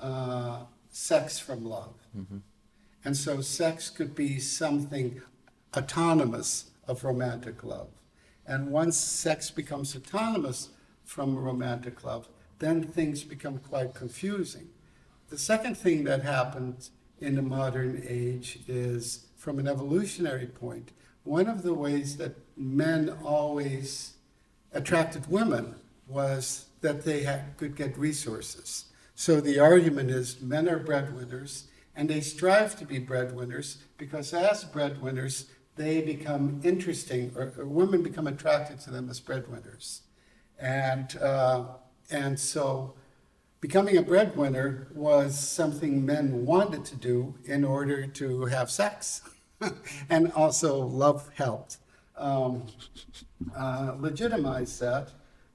uh, sex from love. Mm-hmm. And so sex could be something autonomous of romantic love. And once sex becomes autonomous from romantic love, then things become quite confusing. The second thing that happened in the modern age is, from an evolutionary point, one of the ways that men always attracted women was that they had, could get resources. So the argument is men are breadwinners and they strive to be breadwinners because as breadwinners, they become interesting, or, or women become attracted to them as breadwinners. And, uh, and so becoming a breadwinner was something men wanted to do in order to have sex. and also love helped um, uh, legitimize that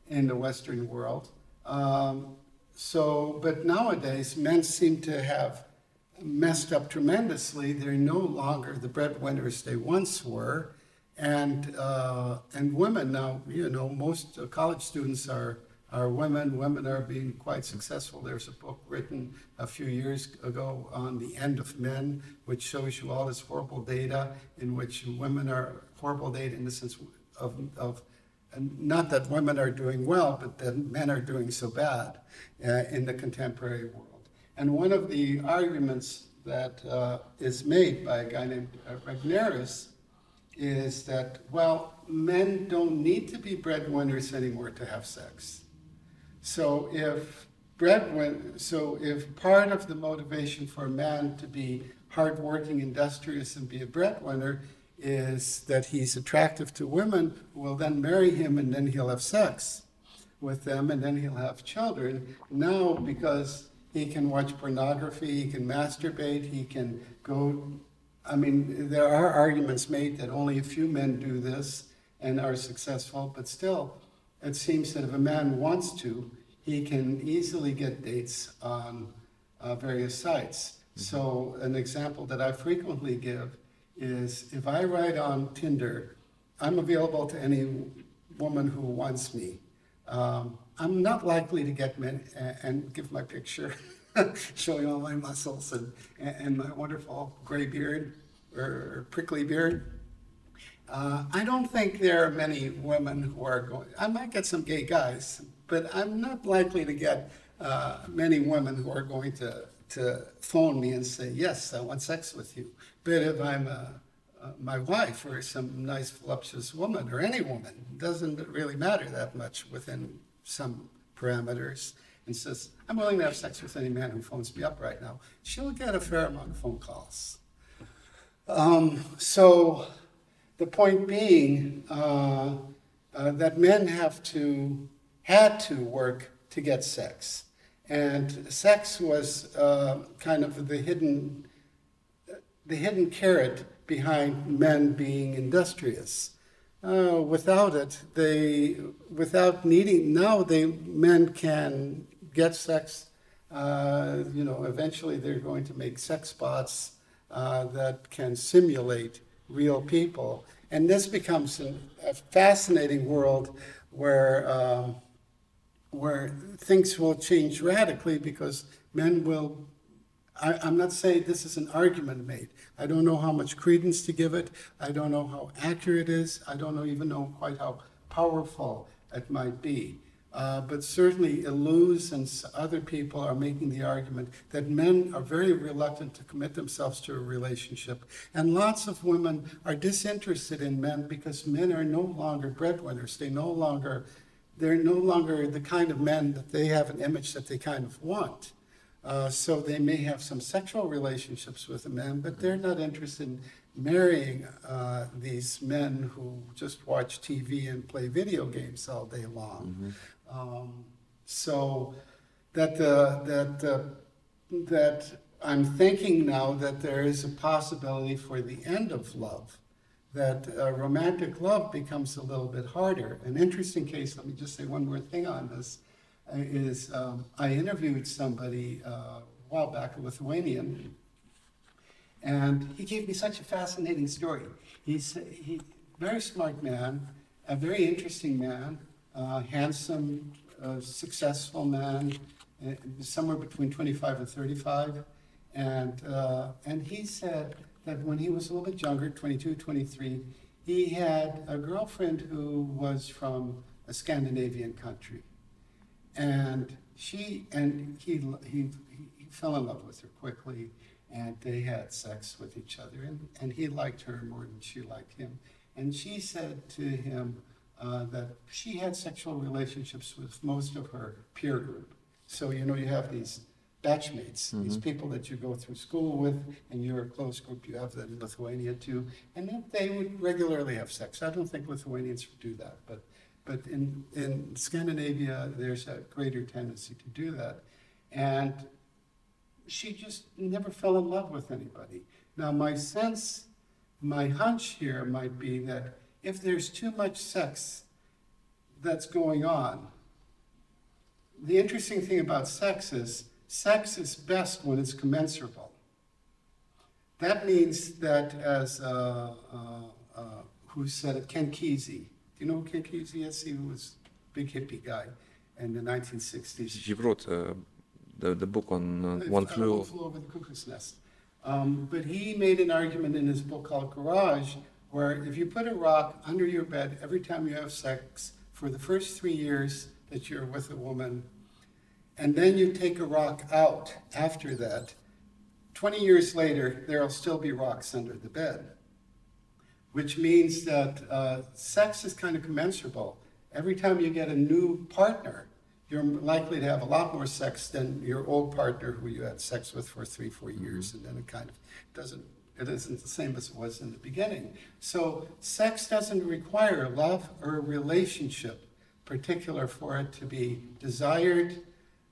in the Western world. Um, so, but nowadays, men seem to have messed up tremendously. They're no longer the breadwinners they once were. And, uh, and women now, you know, most college students are are women. Women are being quite successful. There's a book written a few years ago on the end of men, which shows you all this horrible data in which women are horrible data in the sense of, of not that women are doing well, but that men are doing so bad uh, in the contemporary world. And one of the arguments that uh, is made by a guy named uh, Regnerus is that, well, men don't need to be breadwinners anymore to have sex. So if breadwinner, so if part of the motivation for a man to be hardworking, industrious, and be a breadwinner is that he's attractive to women who will then marry him and then he'll have sex with them and then he'll have children. Now, because he can watch pornography, he can masturbate, he can go. I mean, there are arguments made that only a few men do this and are successful, but still, it seems that if a man wants to, he can easily get dates on uh, various sites. So, an example that I frequently give is if I write on Tinder, I'm available to any woman who wants me. Um, I'm not likely to get men and, give my picture showing all my muscles and, and my wonderful gray beard or prickly beard. Uh, I don't think there are many women who are going, I might get some gay guys, but I'm not likely to get uh, many women who are going to, to phone me and say, yes, I want sex with you. But if I'm uh, my wife or some nice voluptuous woman or any woman, it doesn't really matter that much within some parameters, and says, I'm willing to have sex with any man who phones me up right now, she'll get a fair amount of phone calls. Um, so the point being uh, uh, that men have to, had to work to get sex. And sex was uh, kind of the hidden, the hidden carrot behind men being industrious. Uh, without it, they, without needing, now they, men can get sex. Uh, you know, eventually they're going to make sex bots uh, that can simulate real people. And this becomes an, a fascinating world where, um, where things will change radically because men will. I, I'm not saying this is an argument made. I don't know how much credence to give it. I don't know how accurate it is. I don't know, even know quite how powerful it might be. Uh, but certainly, Illouz and other people are making the argument that men are very reluctant to commit themselves to a relationship. And lots of women are disinterested in men because men are no longer breadwinners. They no longer, they're no longer the kind of men that they have an image that they kind of want. Uh, so they may have some sexual relationships with a man, but they're not interested in marrying uh, these men who just watch TV and play video games all day long. Um, so that the, that the, that I'm thinking now that there is a possibility for the end of love, that uh, romantic love becomes a little bit harder. An interesting case. Let me just say one more thing on this. Is um, I interviewed somebody uh, a while back, a Lithuanian, and he gave me such a fascinating story. He's he very smart man, a very interesting man, uh, handsome, uh, successful man, uh, somewhere between 25 and 35. And, uh, and he said that when he was a little bit younger, 22, 23, he had a girlfriend who was from a Scandinavian country. And she, and he, he, he fell in love with her quickly, and they had sex with each other, and, and he liked her more than she liked him. And she said to him uh, that she had sexual relationships with most of her peer group. So, you know, you have these batchmates, these people that you go through school with, and you're a close group, you have that in Lithuania too, and then they would regularly have sex. I don't think Lithuanians would do that, but, but in, in Scandinavia, there's a greater tendency to do that. And she just never fell in love with anybody. Now, my sense, my hunch here might be that if there's too much sex that's going on, the interesting thing about sex is sex is best when it's commensurable. That means that, as uh, uh, uh, who said it, Ken Kesey. You know who Kesey is? He was a big hippie guy in the 1960s. He wrote uh, the, the book on uh, One Flew. One Flew Over the Cuckoo's Nest. Um, but he made an argument in his book called Garage, where if you put a rock under your bed every time you have sex for the first three years that you're with a woman, and then you take a rock out after that, 20 years later, there'll still be rocks under the bed. Which means that uh, sex is kind of commensurable. Every time you get a new partner, you're likely to have a lot more sex than your old partner who you had sex with for three, four years, and then it kind of doesn't, it isn't the same as it was in the beginning. So sex doesn't require love or a relationship particular for it to be desired,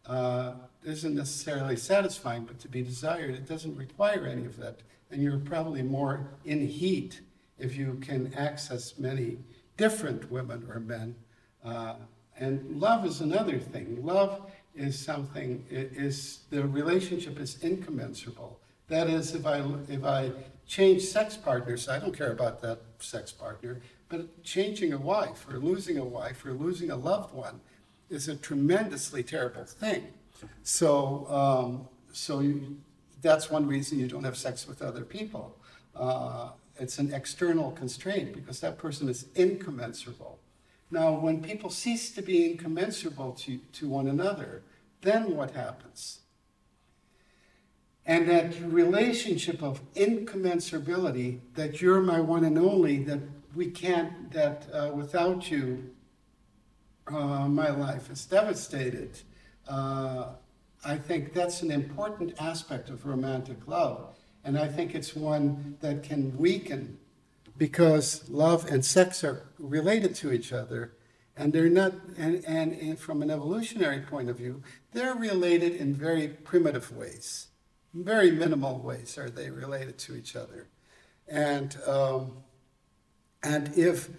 uh, isn't necessarily satisfying, but to be desired. It doesn't require any of that. And you're probably more in heat if you can access many different women or men. Uh, and love is another thing. Love is something, i- is, the relationship is incommensurable. That is, if I, if I change sex partners, I don't care about that sex partner, but changing a wife or losing a wife or losing a loved one is a tremendously terrible thing. So, um, so you, that's one reason you don't have sex with other people. Uh, it's an external constraint because that person is incommensurable. Now, when people cease to be incommensurable to, to one another, then what happens? And that relationship of incommensurability, that you're my one and only, that we can't, that uh, without you, uh, my life is devastated. Uh, I think that's an important aspect of romantic love. And I think it's one that can weaken because love and sex are related to each other. And they're not, and, and, and from an evolutionary point of view, they're related in very primitive ways. Very minimal ways are they related to each other. And, um, and if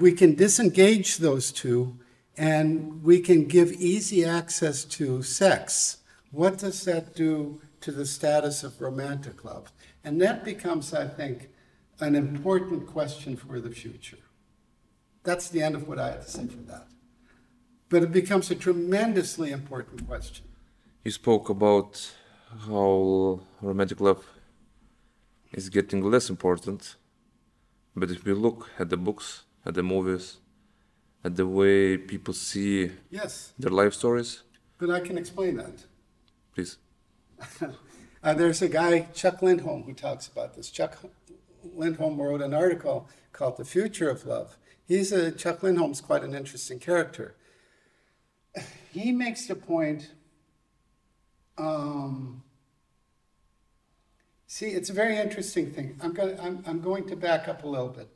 we can disengage those two and we can give easy access to sex, what does that do to the status of romantic love? And that becomes, I think, an important question for the future. That's the end of what I have to say for that. But it becomes a tremendously important question. You spoke about how romantic love is getting less important, but if we look at the books, at the movies, at the way people see Yes, their life stories, but I can explain that. please. Uh, there's a guy, Chuck Lindholm, who talks about this. Chuck Lindholm wrote an article called The Future of Love. He's a, Chuck Lindholm's quite an interesting character. He makes the point, um, see, it's a very interesting thing. I'm, gonna, I'm, I'm going to back up a little bit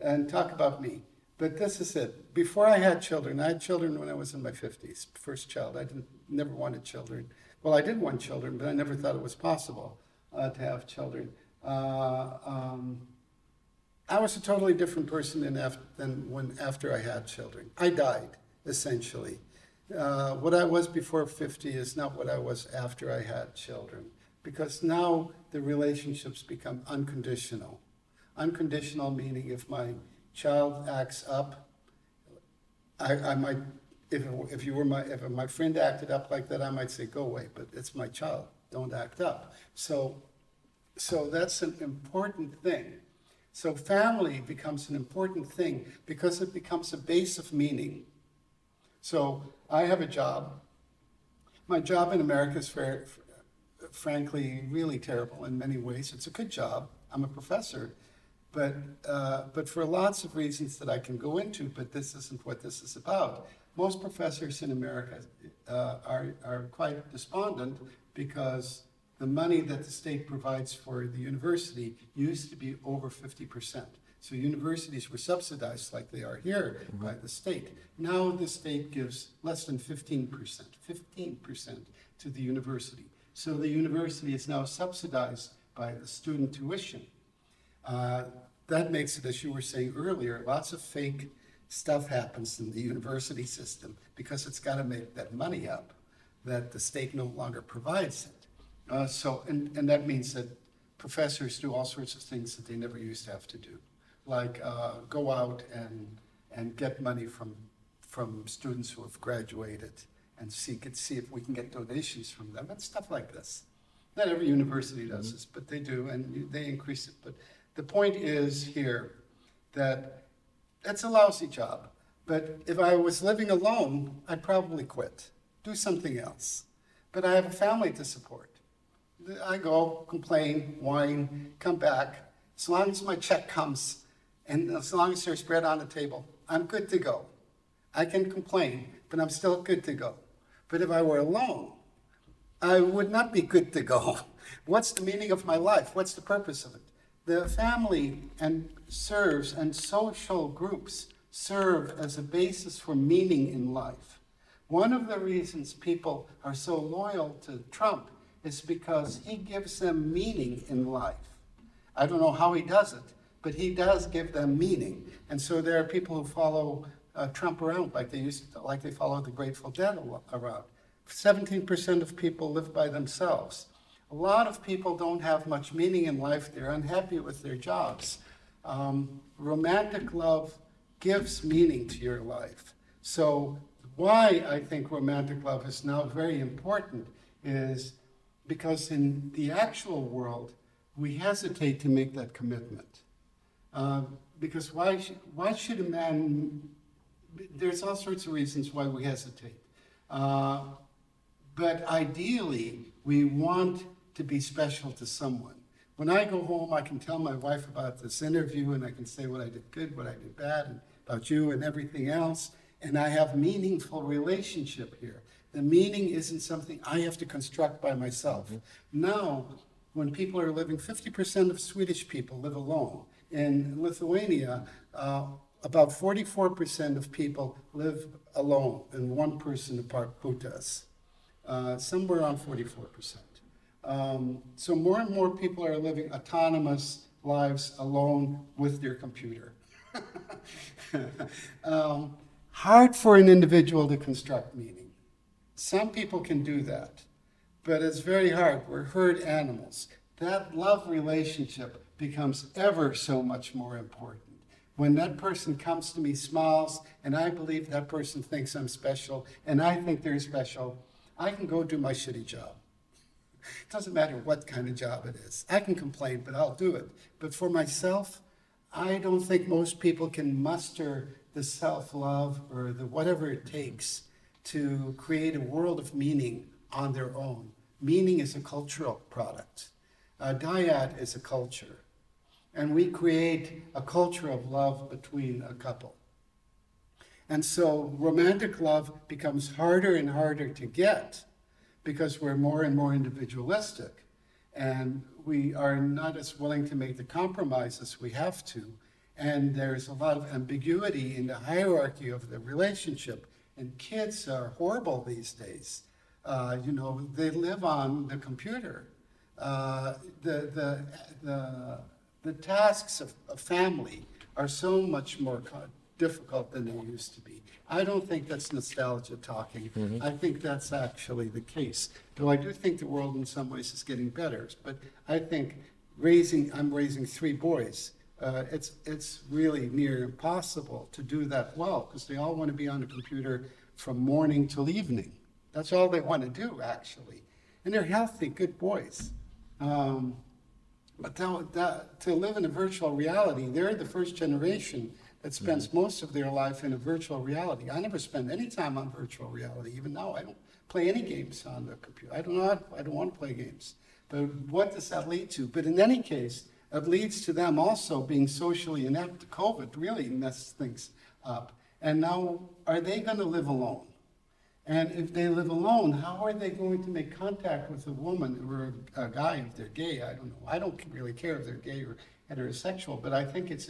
and talk about me. But this is it. Before I had children, I had children when I was in my 50s, first child. I didn't, never wanted children. Well, I did want children, but I never thought it was possible uh, to have children. Uh, um, I was a totally different person than, af- than when after I had children. I died, essentially. Uh, what I was before 50 is not what I was after I had children, because now the relationships become unconditional. Unconditional meaning if my child acts up, I, I might, if, if you were my, if my friend acted up like that, I might say, go away, but it's my child, don't act up. So, so that's an important thing. So family becomes an important thing because it becomes a base of meaning. So I have a job. My job in America is fair, frankly really terrible in many ways. It's a good job. I'm a professor, but uh, but for lots of reasons that I can go into. But this isn't what this is about. Most professors in America uh, are are quite despondent because the money that the state provides for the university used to be over fifty percent. So universities were subsidized like they are here by the state. Now the state gives less than fifteen percent, fifteen percent to the university. So the university is now subsidized by the student tuition. Uh, that makes it, as you were saying earlier, lots of fake stuff happens in the university system because it's got to make that money up that the state no longer provides it. Uh, so, and, and that means that professors do all sorts of things that they never used to have to do, like uh, go out and, and get money from, from students who have graduated and seek it, see if we can get donations from them and stuff like this. Not every university does this, but they do, and you- they increase it. But the point is here that that's a lousy job. But if I was living alone, I'd probably quit, do something else. But I have a family to support. I go, complain, whine, come back. As long as my check comes and as long as there's bread on the table, I'm good to go. I can complain, but I'm still good to go. But if I were alone, I would not be good to go. What's the meaning of my life? What's the purpose of it? The family and serves and social groups serve as a basis for meaning in life. One of the reasons people are so loyal to Trump is because he gives them meaning in life. I don't know how he does it, but he does give them meaning. And so there are people who follow uh, Trump around like they used to, like they follow the Grateful Dead around. 17% of people live by themselves. A lot of people don't have much meaning in life. They're unhappy with their jobs. Um, romantic love gives meaning to your life. So, why I think romantic love is now very important is because in the actual world, we hesitate to make that commitment. Uh, because why, sh- why should a man, there's all sorts of reasons why we hesitate. Uh, but ideally, we want to be special to someone. When I go home, I can tell my wife about this interview and I can say what I did good, what I did bad, and about you and everything else. And I have meaningful relationship here. The meaning isn't something I have to construct by myself. Now, when people are living, 50% of Swedish people live alone. In Lithuania, uh, about 44% of people live alone in one person apart putas uh, somewhere around 44%. Um, so more and more people are living autonomous lives alone with their computer. um, hard for an individual to construct meaning. Some people can do that, but it's very hard. We're herd animals. That love relationship becomes ever so much more important. When that person comes to me, smiles, and I believe that person thinks I'm special, and I think they're special, I can go do my shitty job. It doesn't matter what kind of job it is. I can complain, but I'll do it. But for myself, I don't think most people can muster the self love or the whatever it takes to create a world of meaning on their own. Meaning is a cultural product. Uh, dyad is a culture. And we create a culture of love between a couple. And so romantic love becomes harder and harder to get because we're more and more individualistic. And we are not as willing to make the compromises we have to. And there's a lot of ambiguity in the hierarchy of the relationship. And kids are horrible these days. Uh, you know, they live on the computer. Uh, the, the, the, the tasks of a family are so much more difficult than they used to be. I don't think that's nostalgia talking. I think that's actually the case. Though I do think the world in some ways is getting better. But I think raising, I'm raising three boys. Uh, it's, it's really near impossible to do that well because they all want to be on a computer from morning till evening. That's all they want to do, actually. And they're healthy, good boys. Um, but to, that, to live in a virtual reality, they're the first generation that spends mm-hmm. most of their life in a virtual reality. I never spend any time on virtual reality. Even now, I don't play any games on the computer. I don't know. I don't want to play games. But what does that lead to? But in any case, it leads to them also being socially inept. COVID really messed things up. And now, are they going to live alone? And if they live alone, how are they going to make contact with a woman or a guy if they're gay? I don't know. I don't really care if they're gay or heterosexual, but I think it's,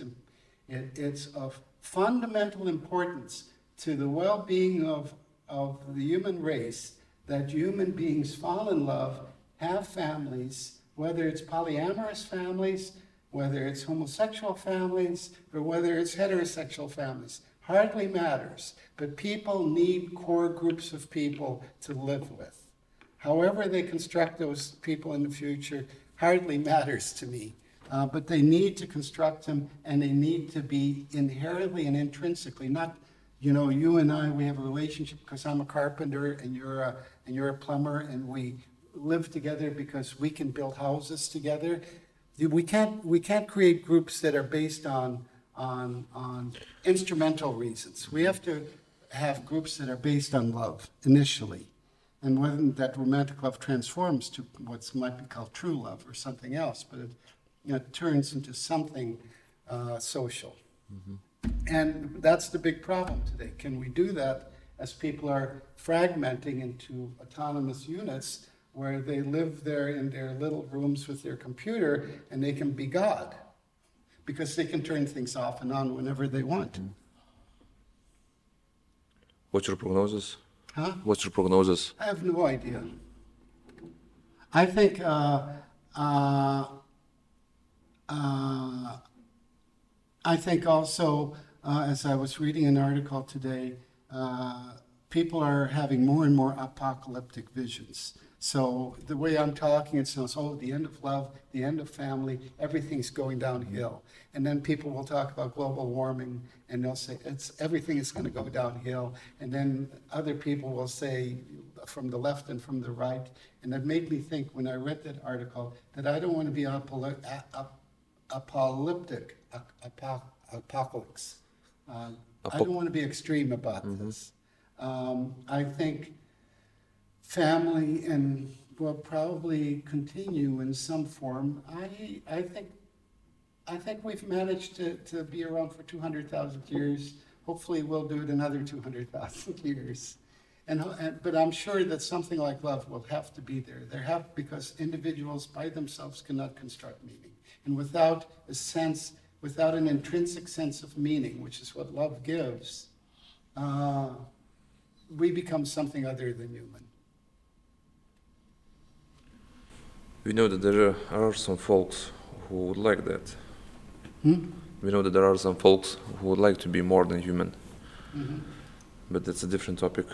it, it's of fundamental importance to the well-being of, of the human race that human beings fall in love, have families, whether it's polyamorous families, whether it's homosexual families, or whether it's heterosexual families hardly matters, but people need core groups of people to live with. However, they construct those people in the future hardly matters to me. Uh, but they need to construct them and they need to be inherently and intrinsically, not, you know, you and I, we have a relationship because I'm a carpenter and you're a, and you're a plumber and we live together because we can build houses together. We can't, we can't create groups that are based on on, on instrumental reasons. We have to have groups that are based on love initially. And when that romantic love transforms to what might be called true love or something else, but it, you know, it turns into something uh, social. And that's the big problem today. Can we do that as people are fragmenting into autonomous units where they live there in their little rooms with their computer and they can be God? because they can turn things off and on whenever they want. What's your prognosis Huh? What's your prognosis? I have no idea. I think, uh, uh, uh, I think also, uh, as I was reading an article today, uh, people are having more and more apocalyptic visions. So the way I'm talking, it sounds, oh, the end of love, the end of family, everything's going downhill. And then people will talk about global warming, and they'll say it's everything is going to go downhill. And then other people will say, from the left and from the right, and it made me think when I read that article that I don't want to be apolo- a- ap- apocalyptic, ap- apocalypse. Uh, I don't want to be extreme about this. Um, I think family and will probably continue in some form. I, I think, I think we've managed to, to be around for two hundred thousand years. Hopefully, we'll do it another two hundred thousand years. And, and, but I'm sure that something like love will have to be there. There have, because individuals by themselves cannot construct meaning. And without a sense, without an intrinsic sense of meaning, which is what love gives, uh, we become something other than human. We know that there are some folks who would like that. Hmm? We know that there are some folks who would like to be more than human, Mhm. but that's a different topic.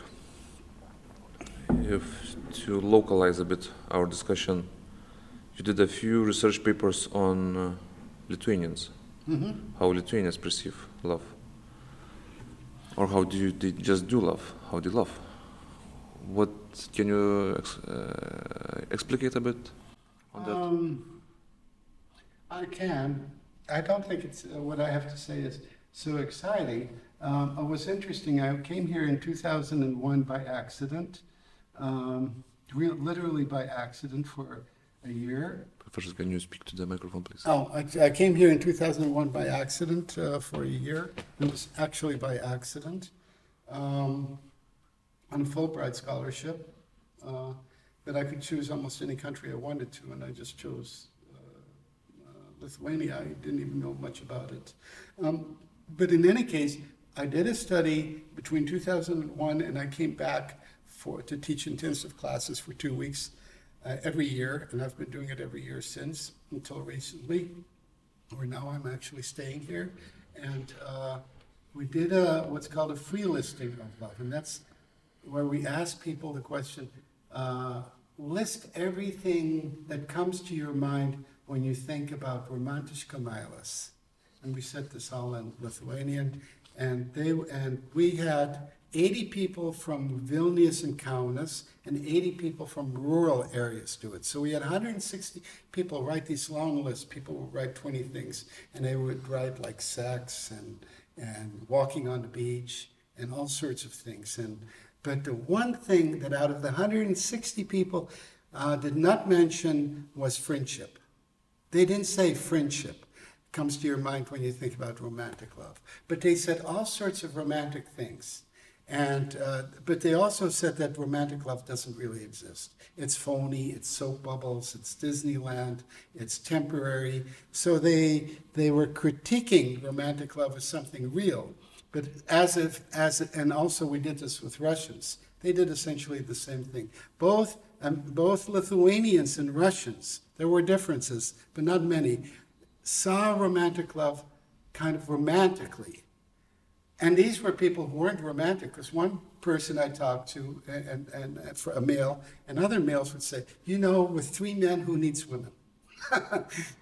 If to localize a bit our discussion, you did a few research papers on uh, Lithuanians, Mhm. how Lithuanians perceive love, or how do you they just do love, how they love. What can you ex- uh, explicate a bit on that? Um, I can. I don't think it's, uh, what I have to say is so exciting. Um, it was interesting, I came here in 2001 by accident, um, real, literally by accident for a year. Professor, can you speak to the microphone, please? Oh, I, I came here in 2001 by accident uh, for a year. It was actually by accident um, on a Fulbright scholarship uh, that I could choose almost any country I wanted to, and I just chose uh, uh, Lithuania. I didn't even know much about it. Um, but in any case, I did a study between 2001 and I came back for to teach intensive classes for two weeks uh, every year, and I've been doing it every year since until recently, where now I'm actually staying here. And uh, we did a, what's called a free listing of love, and that's where we ask people the question uh, list everything that comes to your mind when you think about romantiška meilas. And we said this all in Lithuanian, and they and we had 80 people from Vilnius and Kaunas and 80 people from rural areas do it. So we had 160 people write these long lists. People would write 20 things, and they would write like sex and and walking on the beach and all sorts of things. And but the one thing that out of the 160 people uh, did not mention was friendship. They didn't say friendship comes to your mind when you think about romantic love. But they said all sorts of romantic things. And, uh, but they also said that romantic love doesn't really exist. It's phony, it's soap bubbles, it's Disneyland, it's temporary. So they, they were critiquing romantic love as something real. But as if, as, and also we did this with Russians. They did essentially the same thing. Both, um, both Lithuanians and Russians, there were differences, but not many, saw romantic love kind of romantically. And these were people who weren't romantic, because one person I talked to, and, and, and for a male, and other males would say, you know, with three men, who needs women?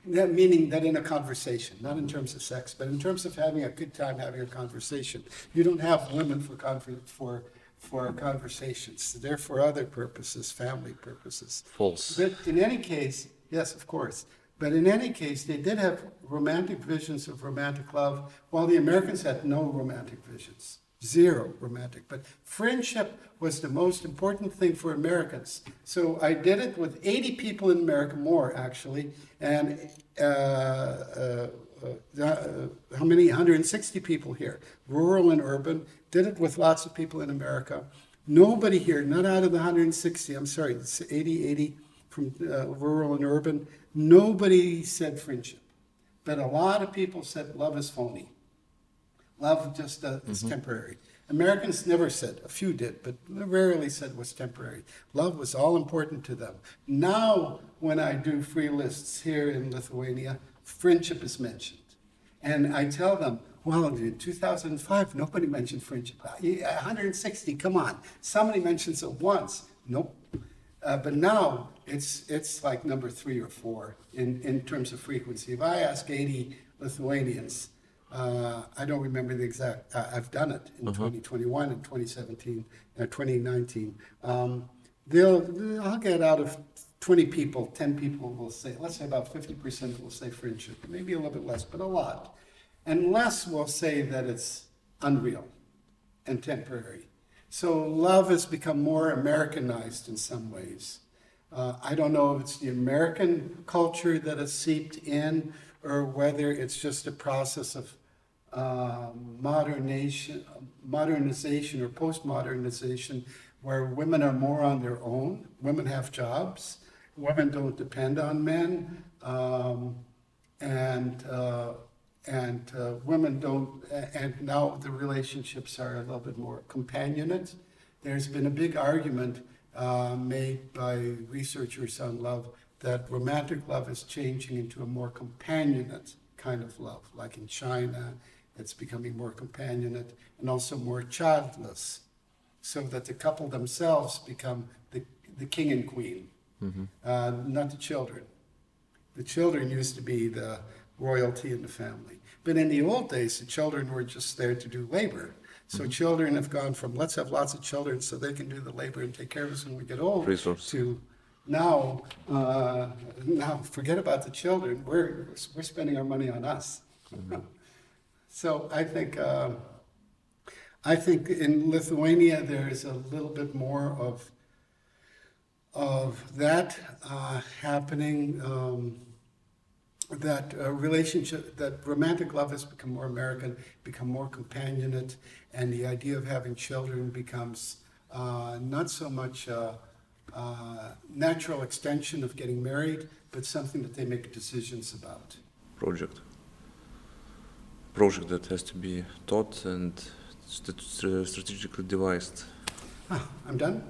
that meaning that in a conversation, not in terms of sex, but in terms of having a good time having a conversation. You don't have women for conver- for for conversations. They're for other purposes, family purposes. False. But in any case, yes, of course. But in any case, they did have romantic visions of romantic love, while the Americans had no romantic visions. Zero romantic. But friendship was the most important thing for Americans. So I did it with 80 people in America, more actually, and uh, uh, uh, uh, how many? 160 people here, rural and urban. Did it with lots of people in America. Nobody here, not out of the 160, I'm sorry, it's 80, 80 from uh, rural and urban, nobody said friendship. But a lot of people said love is phony. Love just uh, is temporary. Americans never said, a few did, but rarely said it was temporary. Love was all important to them. Now, when I do free lists here in Lithuania, friendship is mentioned. And I tell them, well, in 2005, nobody mentioned friendship. 160, come on. Somebody mentions it once. Nope. Uh, but now it's, it's like number three or four in, in terms of frequency. If I ask 80 Lithuanians, uh, I don't remember the exact, uh, I've done it in 2021 and 2017, uh, 2019. Um, they'll, I'll get out of 20 people, 10 people will say, let's say about 50% will say friendship, maybe a little bit less, but a lot. And less will say that it's unreal and temporary. So love has become more Americanized in some ways. Uh, I don't know if it's the American culture that has seeped in or whether it's just a process of uh, modernization, modernization or post-modernization where women are more on their own. Women have jobs. Women don't depend on men. Um, and uh, and uh, women don't, and now the relationships are a little bit more companionate. There's been a big argument uh, made by researchers on love that romantic love is changing into a more companionate kind of love, like in China it's becoming more companionate and also more childless, so that the couple themselves become the, the king and queen, mm-hmm. uh, not the children. The children used to be the royalty in the family. But in the old days, the children were just there to do labor. So mm-hmm. children have gone from let's have lots of children so they can do the labor and take care of us when we get old Resource. to now, uh, now forget about the children. We're, we're spending our money on us. Mm-hmm. So I think, uh, I think in Lithuania there is a little bit more of, of that uh, happening. Um, that uh, relationship, that romantic love has become more American, become more companionate, and the idea of having children becomes uh, not so much a, a natural extension of getting married, but something that they make decisions about. Project project that has to be taught and st strategically devised. Ah, I'm done.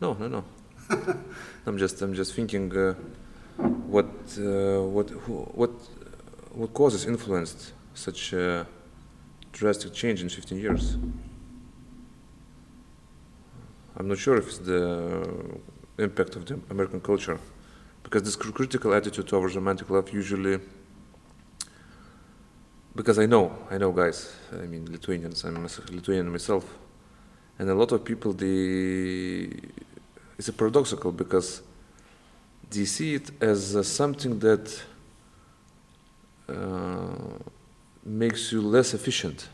No, no, no. I'm just I'm just thinking uh, what uh, what who, what what causes influenced such a drastic change in 15 years. I'm not sure if it's the impact of the American culture, because this critical attitude towards romantic love usually because I know, I know guys, I mean Lithuanians, I'm a Lithuanian myself, and a lot of people, they, it's a paradoxical because they see it as uh, something that uh, makes you less efficient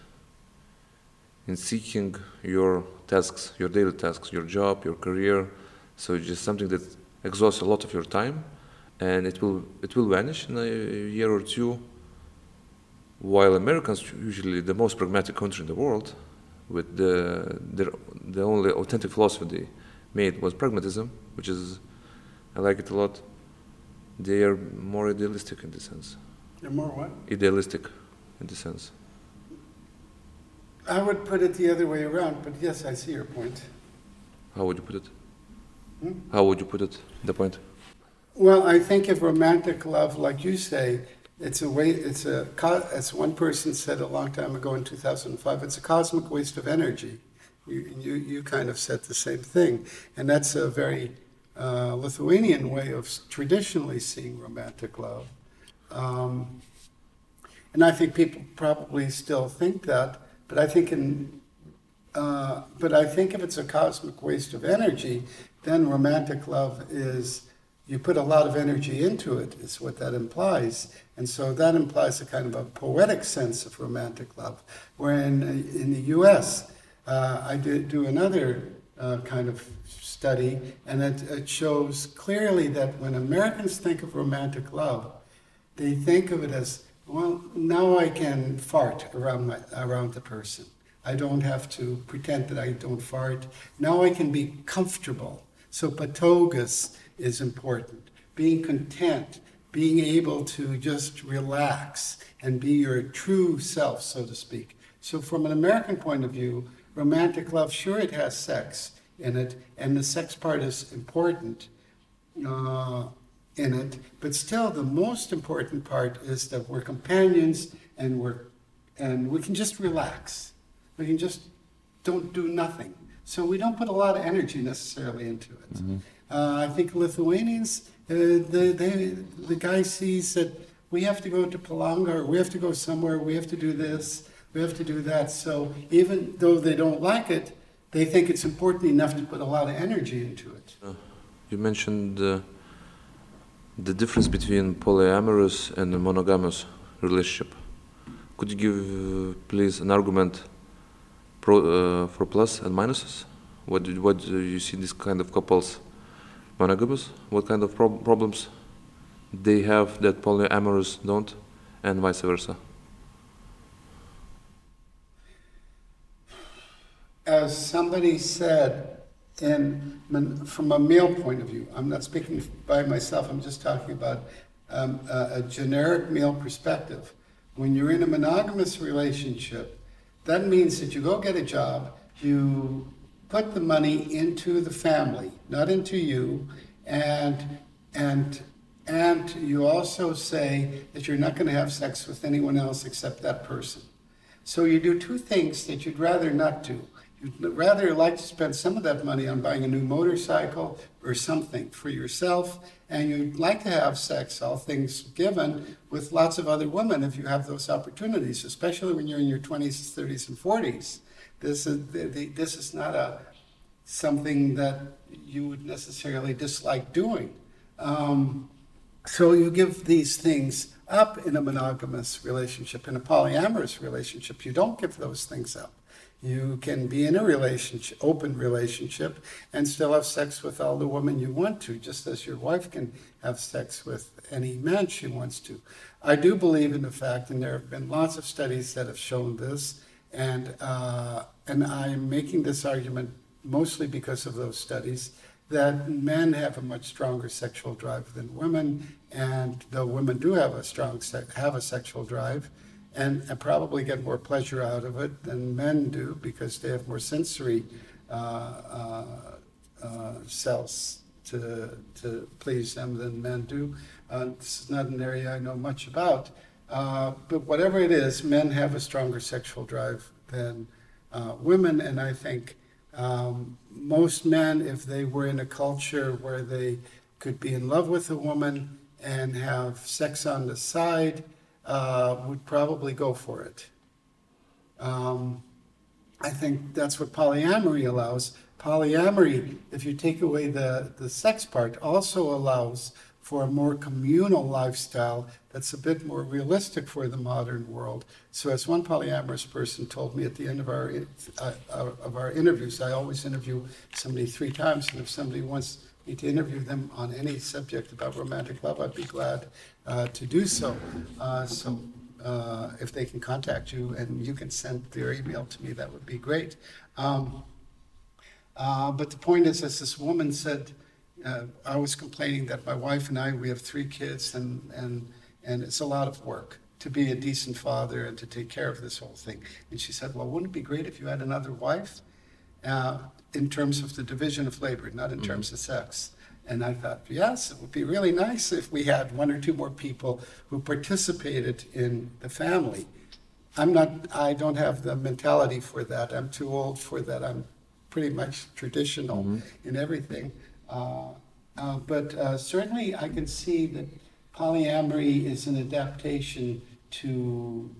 in seeking your tasks, your daily tasks, your job, your career. So it's just something that exhausts a lot of your time, and it will it will vanish in a year or two while Americans, usually the most pragmatic country in the world, with the, their, the only authentic philosophy they made was pragmatism, which is, I like it a lot. They are more idealistic in this sense. They're more what? Idealistic in this sense. I would put it the other way around, but yes, I see your point. How would you put it? Hmm? How would you put it, the point? Well, I think of romantic love, like you say, it's a way. It's a. As one person said a long time ago in 2005, it's a cosmic waste of energy. You you, you kind of said the same thing, and that's a very uh, Lithuanian way of traditionally seeing romantic love. Um, and I think people probably still think that, but I think in uh, but I think if it's a cosmic waste of energy, then romantic love is you put a lot of energy into it, is what that implies. And so that implies a kind of a poetic sense of romantic love. Where in, in the US, uh, I did do another uh, kind of study, and it, it shows clearly that when Americans think of romantic love, they think of it as, well, now I can fart around, my, around the person. I don't have to pretend that I don't fart. Now I can be comfortable. So patogas is important. Being content, being able to just relax and be your true self, so to speak. So, from an American point of view, romantic love, sure, it has sex in it, and the sex part is important uh, in it, but still, the most important part is that we're companions and we're and we can just relax. We can just don't do nothing. So we don't put a lot of energy necessarily into it. Mm-hmm. Uh, I think Lithuanians, uh, the, they, the guy sees that we have to go to Palanga or we have to go somewhere, we have to do this, we have to do that. So even though they don't like it, they think it's important enough to put a lot of energy into it. Uh, you mentioned uh, the difference between polyamorous and monogamous relationship. Could you give, uh, please, an argument pro, uh, for plus and minuses? What do, what do you see these kind of couples monogamous? What kind of prob problems they have that polyamorous don't, and vice versa? As somebody said, in, from a male point of view, I'm not speaking by myself, I'm just talking about um, a, a generic male perspective. When you're in a monogamous relationship, that means that you go get a job, you put the money into the family, not into you, and and and you also say that you're not going to have sex with anyone else except that person. So you do two things that you'd rather not do. Rather like to spend some of that money on buying a new motorcycle or something for yourself, and you'd like to have sex, all things given, with lots of other women if you have those opportunities, especially when you're in your 20s, 30s, and 40s. This is, this is not a, something that you would necessarily dislike doing. Um, so you give these things up in a monogamous relationship. In a polyamorous relationship, you don't give those things up. You can be in a relationship, open relationship, and still have sex with all the women you want to, just as your wife can have sex with any man she wants to. I do believe in the fact, and there have been lots of studies that have shown this, and uh, and I am making this argument mostly because of those studies that men have a much stronger sexual drive than women, and though women do have a strong have a sexual drive, and, and, probably get more pleasure out of it than men do because they have more sensory uh, uh, uh, cells to to please them than men do. Uh, this is not an area I know much about, uh, but whatever it is, men have a stronger sexual drive than uh, women, and I think um, most men, if they were in a culture where they could be in love with a woman and have sex on the side, uh, would probably go for it. Um, I think that's what polyamory allows. Polyamory, if you take away the, the sex part, also allows for a more communal lifestyle that's a bit more realistic for the modern world. So, as one polyamorous person told me at the end of our uh, uh, of our interviews, I always interview somebody three times, and if somebody wants me to interview them on any subject about romantic love, I'd be glad uh, to do so. Uh, so. Uh, if they can contact you and you can send their email to me, that would be great. Um, uh, but the point is, as this woman said, uh, I was complaining that my wife and I, we have three kids, and, and, and it's a lot of work to be a decent father and to take care of this whole thing. And she said, Well, wouldn't it be great if you had another wife? Uh, in terms of the division of labor, not in mm-hmm. terms of sex. And I thought, yes, it would be really nice if we had one or two more people who participated in the family. I'm not, I don't have the mentality for that. I'm too old for that. I'm pretty much traditional mm-hmm. in everything. Uh, uh, but uh, certainly, I can see that polyamory is an adaptation to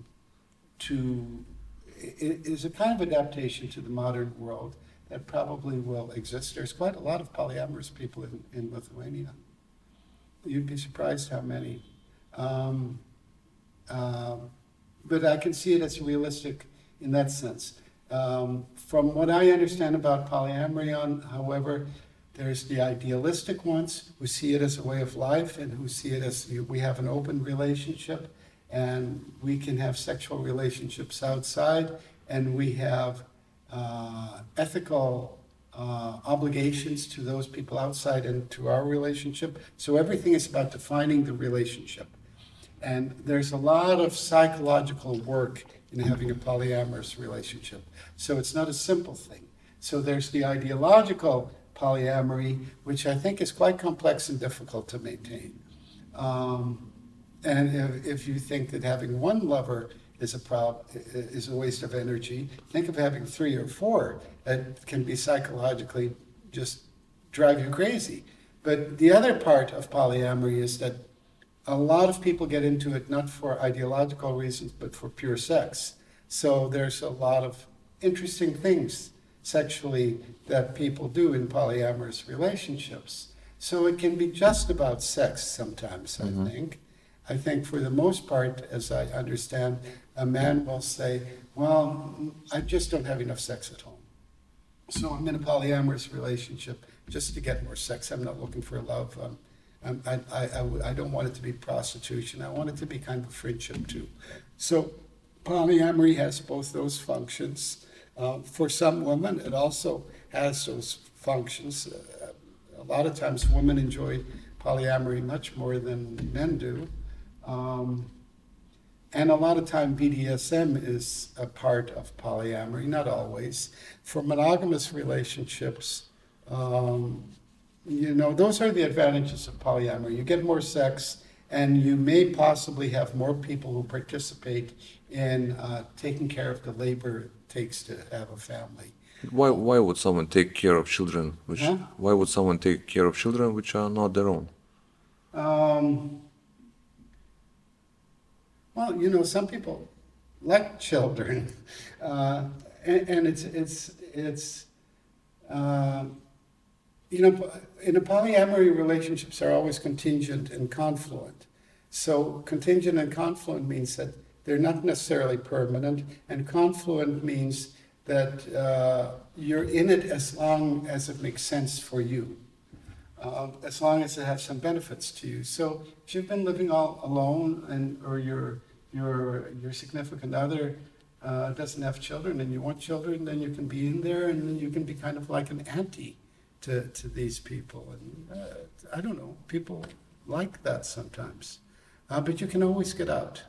to it is a kind of adaptation to the modern world that probably will exist. There's quite a lot of polyamorous people in, in Lithuania. You'd be surprised how many. Um, uh, but I can see it as realistic in that sense. Um, from what I understand about polyamory, on, however, there's the idealistic ones who see it as a way of life and who see it as we have an open relationship and we can have sexual relationships outside and we have uh, ethical uh, obligations to those people outside and to our relationship. So everything is about defining the relationship. And there's a lot of psychological work in having a polyamorous relationship. So it's not a simple thing. So there's the ideological polyamory, which I think is quite complex and difficult to maintain. Um, and if, if you think that having one lover is a prob, is a waste of energy, think of having three or four. That can be psychologically just drive you crazy. But the other part of polyamory is that a lot of people get into it not for ideological reasons, but for pure sex. So there's a lot of interesting things sexually that people do in polyamorous relationships. So it can be just about sex sometimes, I mm-hmm. think. I think for the most part, as I understand, a man will say, Well, I just don't have enough sex at home. So I'm in a polyamorous relationship just to get more sex. I'm not looking for love. Um, I, I, I I don't want it to be prostitution. I want it to be kind of a friendship too. So polyamory has both those functions. Um, for some women, it also has those functions. Uh, a lot of times, women enjoy polyamory much more than men do. Um, and a lot of time, BDSM is a part of polyamory, not always. For monogamous relationships, um, you know, those are the advantages of polyamory. You get more sex, and you may possibly have more people who participate in uh, taking care of the labor it takes to have a family. Why, why would someone take care of children? Which, Huh? Why would someone take care of children which are not their own? Um, well, you know, some people like children, uh, and, and it's it's it's uh, you know, in a polyamory, relationships are always contingent and confluent. So contingent and confluent means that they're not necessarily permanent, and confluent means that uh, you're in it as long as it makes sense for you uh, as long as it has some benefits to you. So if you've been living all alone and or your your your significant other uh, doesn't have children and you want children, then you can be in there and then you can be kind of like an auntie to, to these people. And uh, I don't know, people like that sometimes, uh, but you can always get out.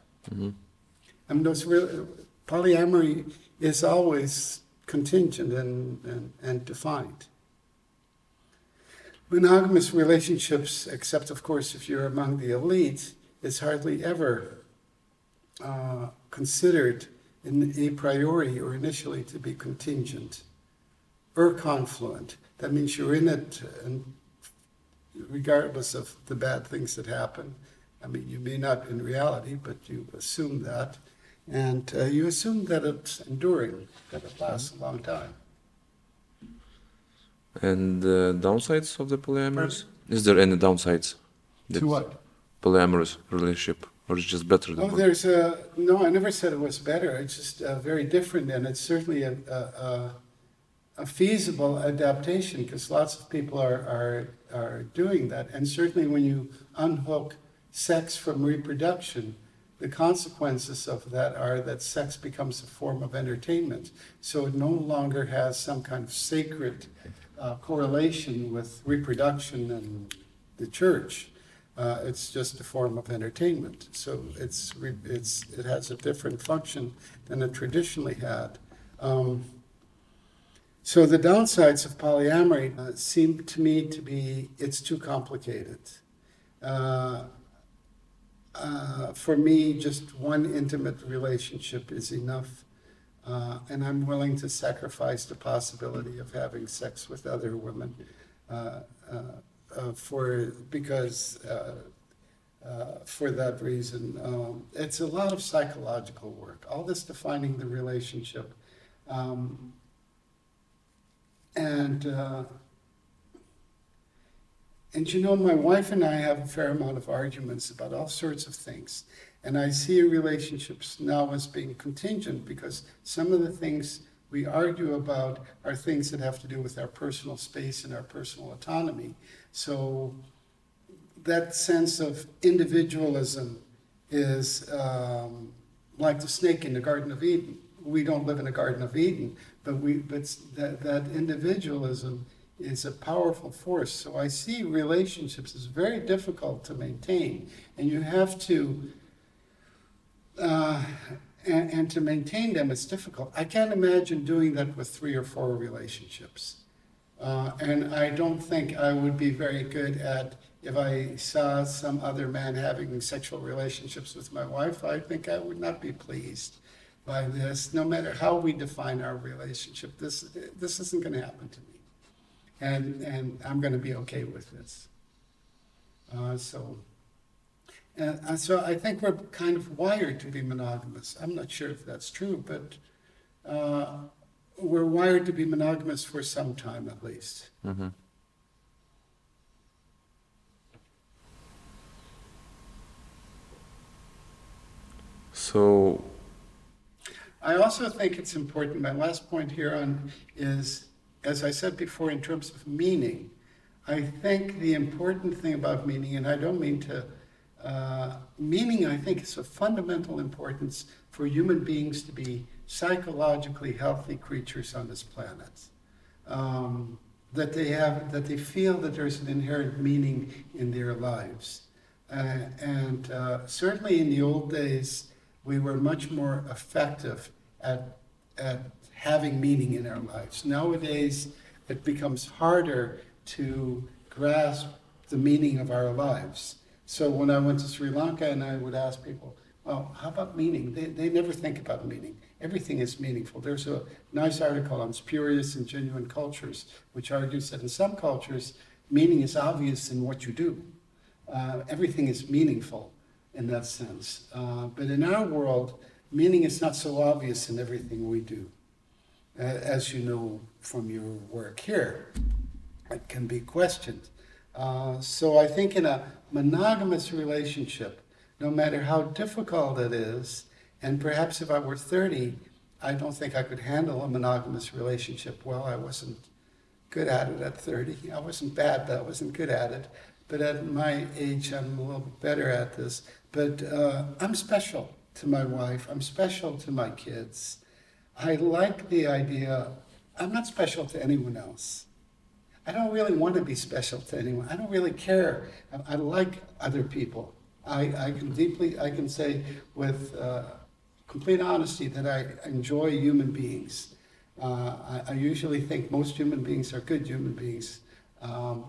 I mean, those real, polyamory is always contingent and, and, and defined. Monogamous relationships, except of course if you're among the elite, is hardly ever uh, considered in a priori or initially to be contingent or confluent. That means you're in it and regardless of the bad things that happen. I mean, you may not in reality, but you assume that. And uh, you assume that it's enduring, that it lasts a long time. And the downsides of the polyamorous? Is there any downsides? To what? Polyamorous relationship, or is it just better than Oh, one? there's a, no, I never said it was better. It's just uh, very different, and it's certainly a, a, a- a feasible adaptation because lots of people are, are, are doing that. And certainly when you unhook sex from reproduction, the consequences of that are that sex becomes a form of entertainment. So it no longer has some kind of sacred uh, correlation with reproduction and the church. Uh, it's just a form of entertainment. So it's, it's, it has a different function than it traditionally had. Um, so the downsides of polyamory uh, seem to me to be it's too complicated. Uh, uh, for me, just one intimate relationship is enough, uh, and I'm willing to sacrifice the possibility of having sex with other women uh, for because uh, uh, for that reason. Um, it's a lot of psychological work. All this defining the relationship. Um, and and you know, my wife and I have a fair amount of arguments about all sorts of things. And I see relationships now as being contingent because some of the things we argue about are things that have to do with our personal space and our personal autonomy. So that sense of individualism is um, like the snake in the Garden of Eden. We don't live in the Garden of Eden, but we but that, that individualism is a powerful force. So I see relationships as very difficult to maintain, and you have to. Uh, and, and to maintain them is difficult. I can't imagine doing that with three or four relationships. Uh, and I don't think I would be very good at, if I saw some other man having sexual relationships with my wife, I think I would not be pleased by this, no matter how we define our relationship. This, this isn't going to happen to me. And, and I'm going to be okay with this. Uh, so, and, so I think we're kind of wired to be monogamous. I'm not sure if that's true, but uh, we're wired to be monogamous for some time at least. hmm So, I also think it's important, my last point here on is, as I said before, in terms of meaning, I think the important thing about meaning, and I don't mean to, uh, meaning I think is of fundamental importance for human beings to be psychologically healthy creatures on this planet. Um, that they have, that they feel that there's an inherent meaning in their lives. Uh, and uh, certainly in the old days, we were much more effective at, at having meaning in our lives. Nowadays, it becomes harder to grasp the meaning of our lives. So when I went to Sri Lanka and I would ask people, well, how about meaning? They, they never think about meaning. Everything is meaningful. There's a nice article on spurious and genuine cultures, which argues that in some cultures, meaning is obvious in what you do. Uh, everything is meaningful in that sense. Uh, but in our world, meaning is not so obvious in everything we do. Uh, as you know from your work here, it can be questioned. Uh, so I think in a monogamous relationship, no matter how difficult it is, and perhaps if I were 30, I don't think I could handle a monogamous relationship well. I wasn't good at it at 30. I wasn't bad, but I wasn't good at it. But at my age, I'm a little better at this. But uh, I'm special to my wife. I'm special to my kids. I like the idea. I'm not special to anyone else. I don't really want to be special to anyone. I don't really care. I, I like other people. I, I can deeply, I can say with uh, complete honesty that I enjoy human beings. Uh, I, I, usually think most human beings are good human beings. Um,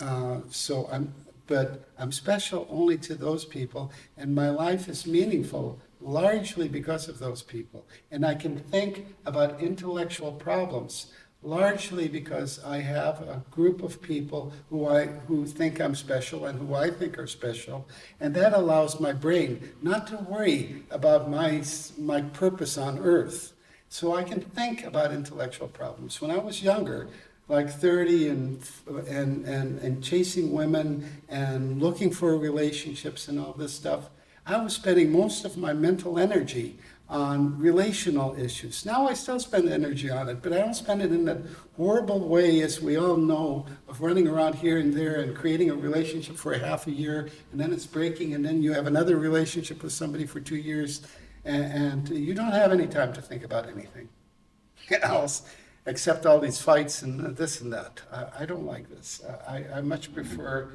uh, so I'm, but I'm special only to those people, and my life is meaningful largely because of those people. And I can think about intellectual problems largely because I have a group of people who I who think I'm special and who I think are special, and that allows my brain not to worry about my my purpose on earth. So I can think about intellectual problems. When I was younger, like 30 and, and, and, and chasing women and looking for relationships and all this stuff, I was spending most of my mental energy on relational issues. Now I still spend energy on it, but I don't spend it in that horrible way, as we all know, of running around here and there and creating a relationship for half a year, and then it's breaking, and then you have another relationship with somebody for two years, and, and you don't have any time to think about anything else except all these fights and this and that. I, I don't like this. I, I much prefer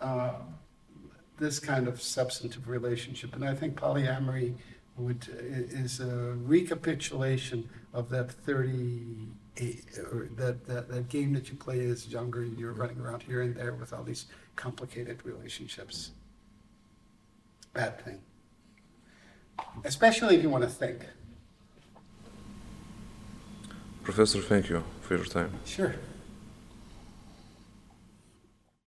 uh, this kind of substantive relationship, and I think polyamory would, is a recapitulation of that 30, or that, that, that game that you play as younger, and you're running around here and there with all these complicated relationships. Bad thing. Especially if you want to think. Professor, thank you for your time. Sure.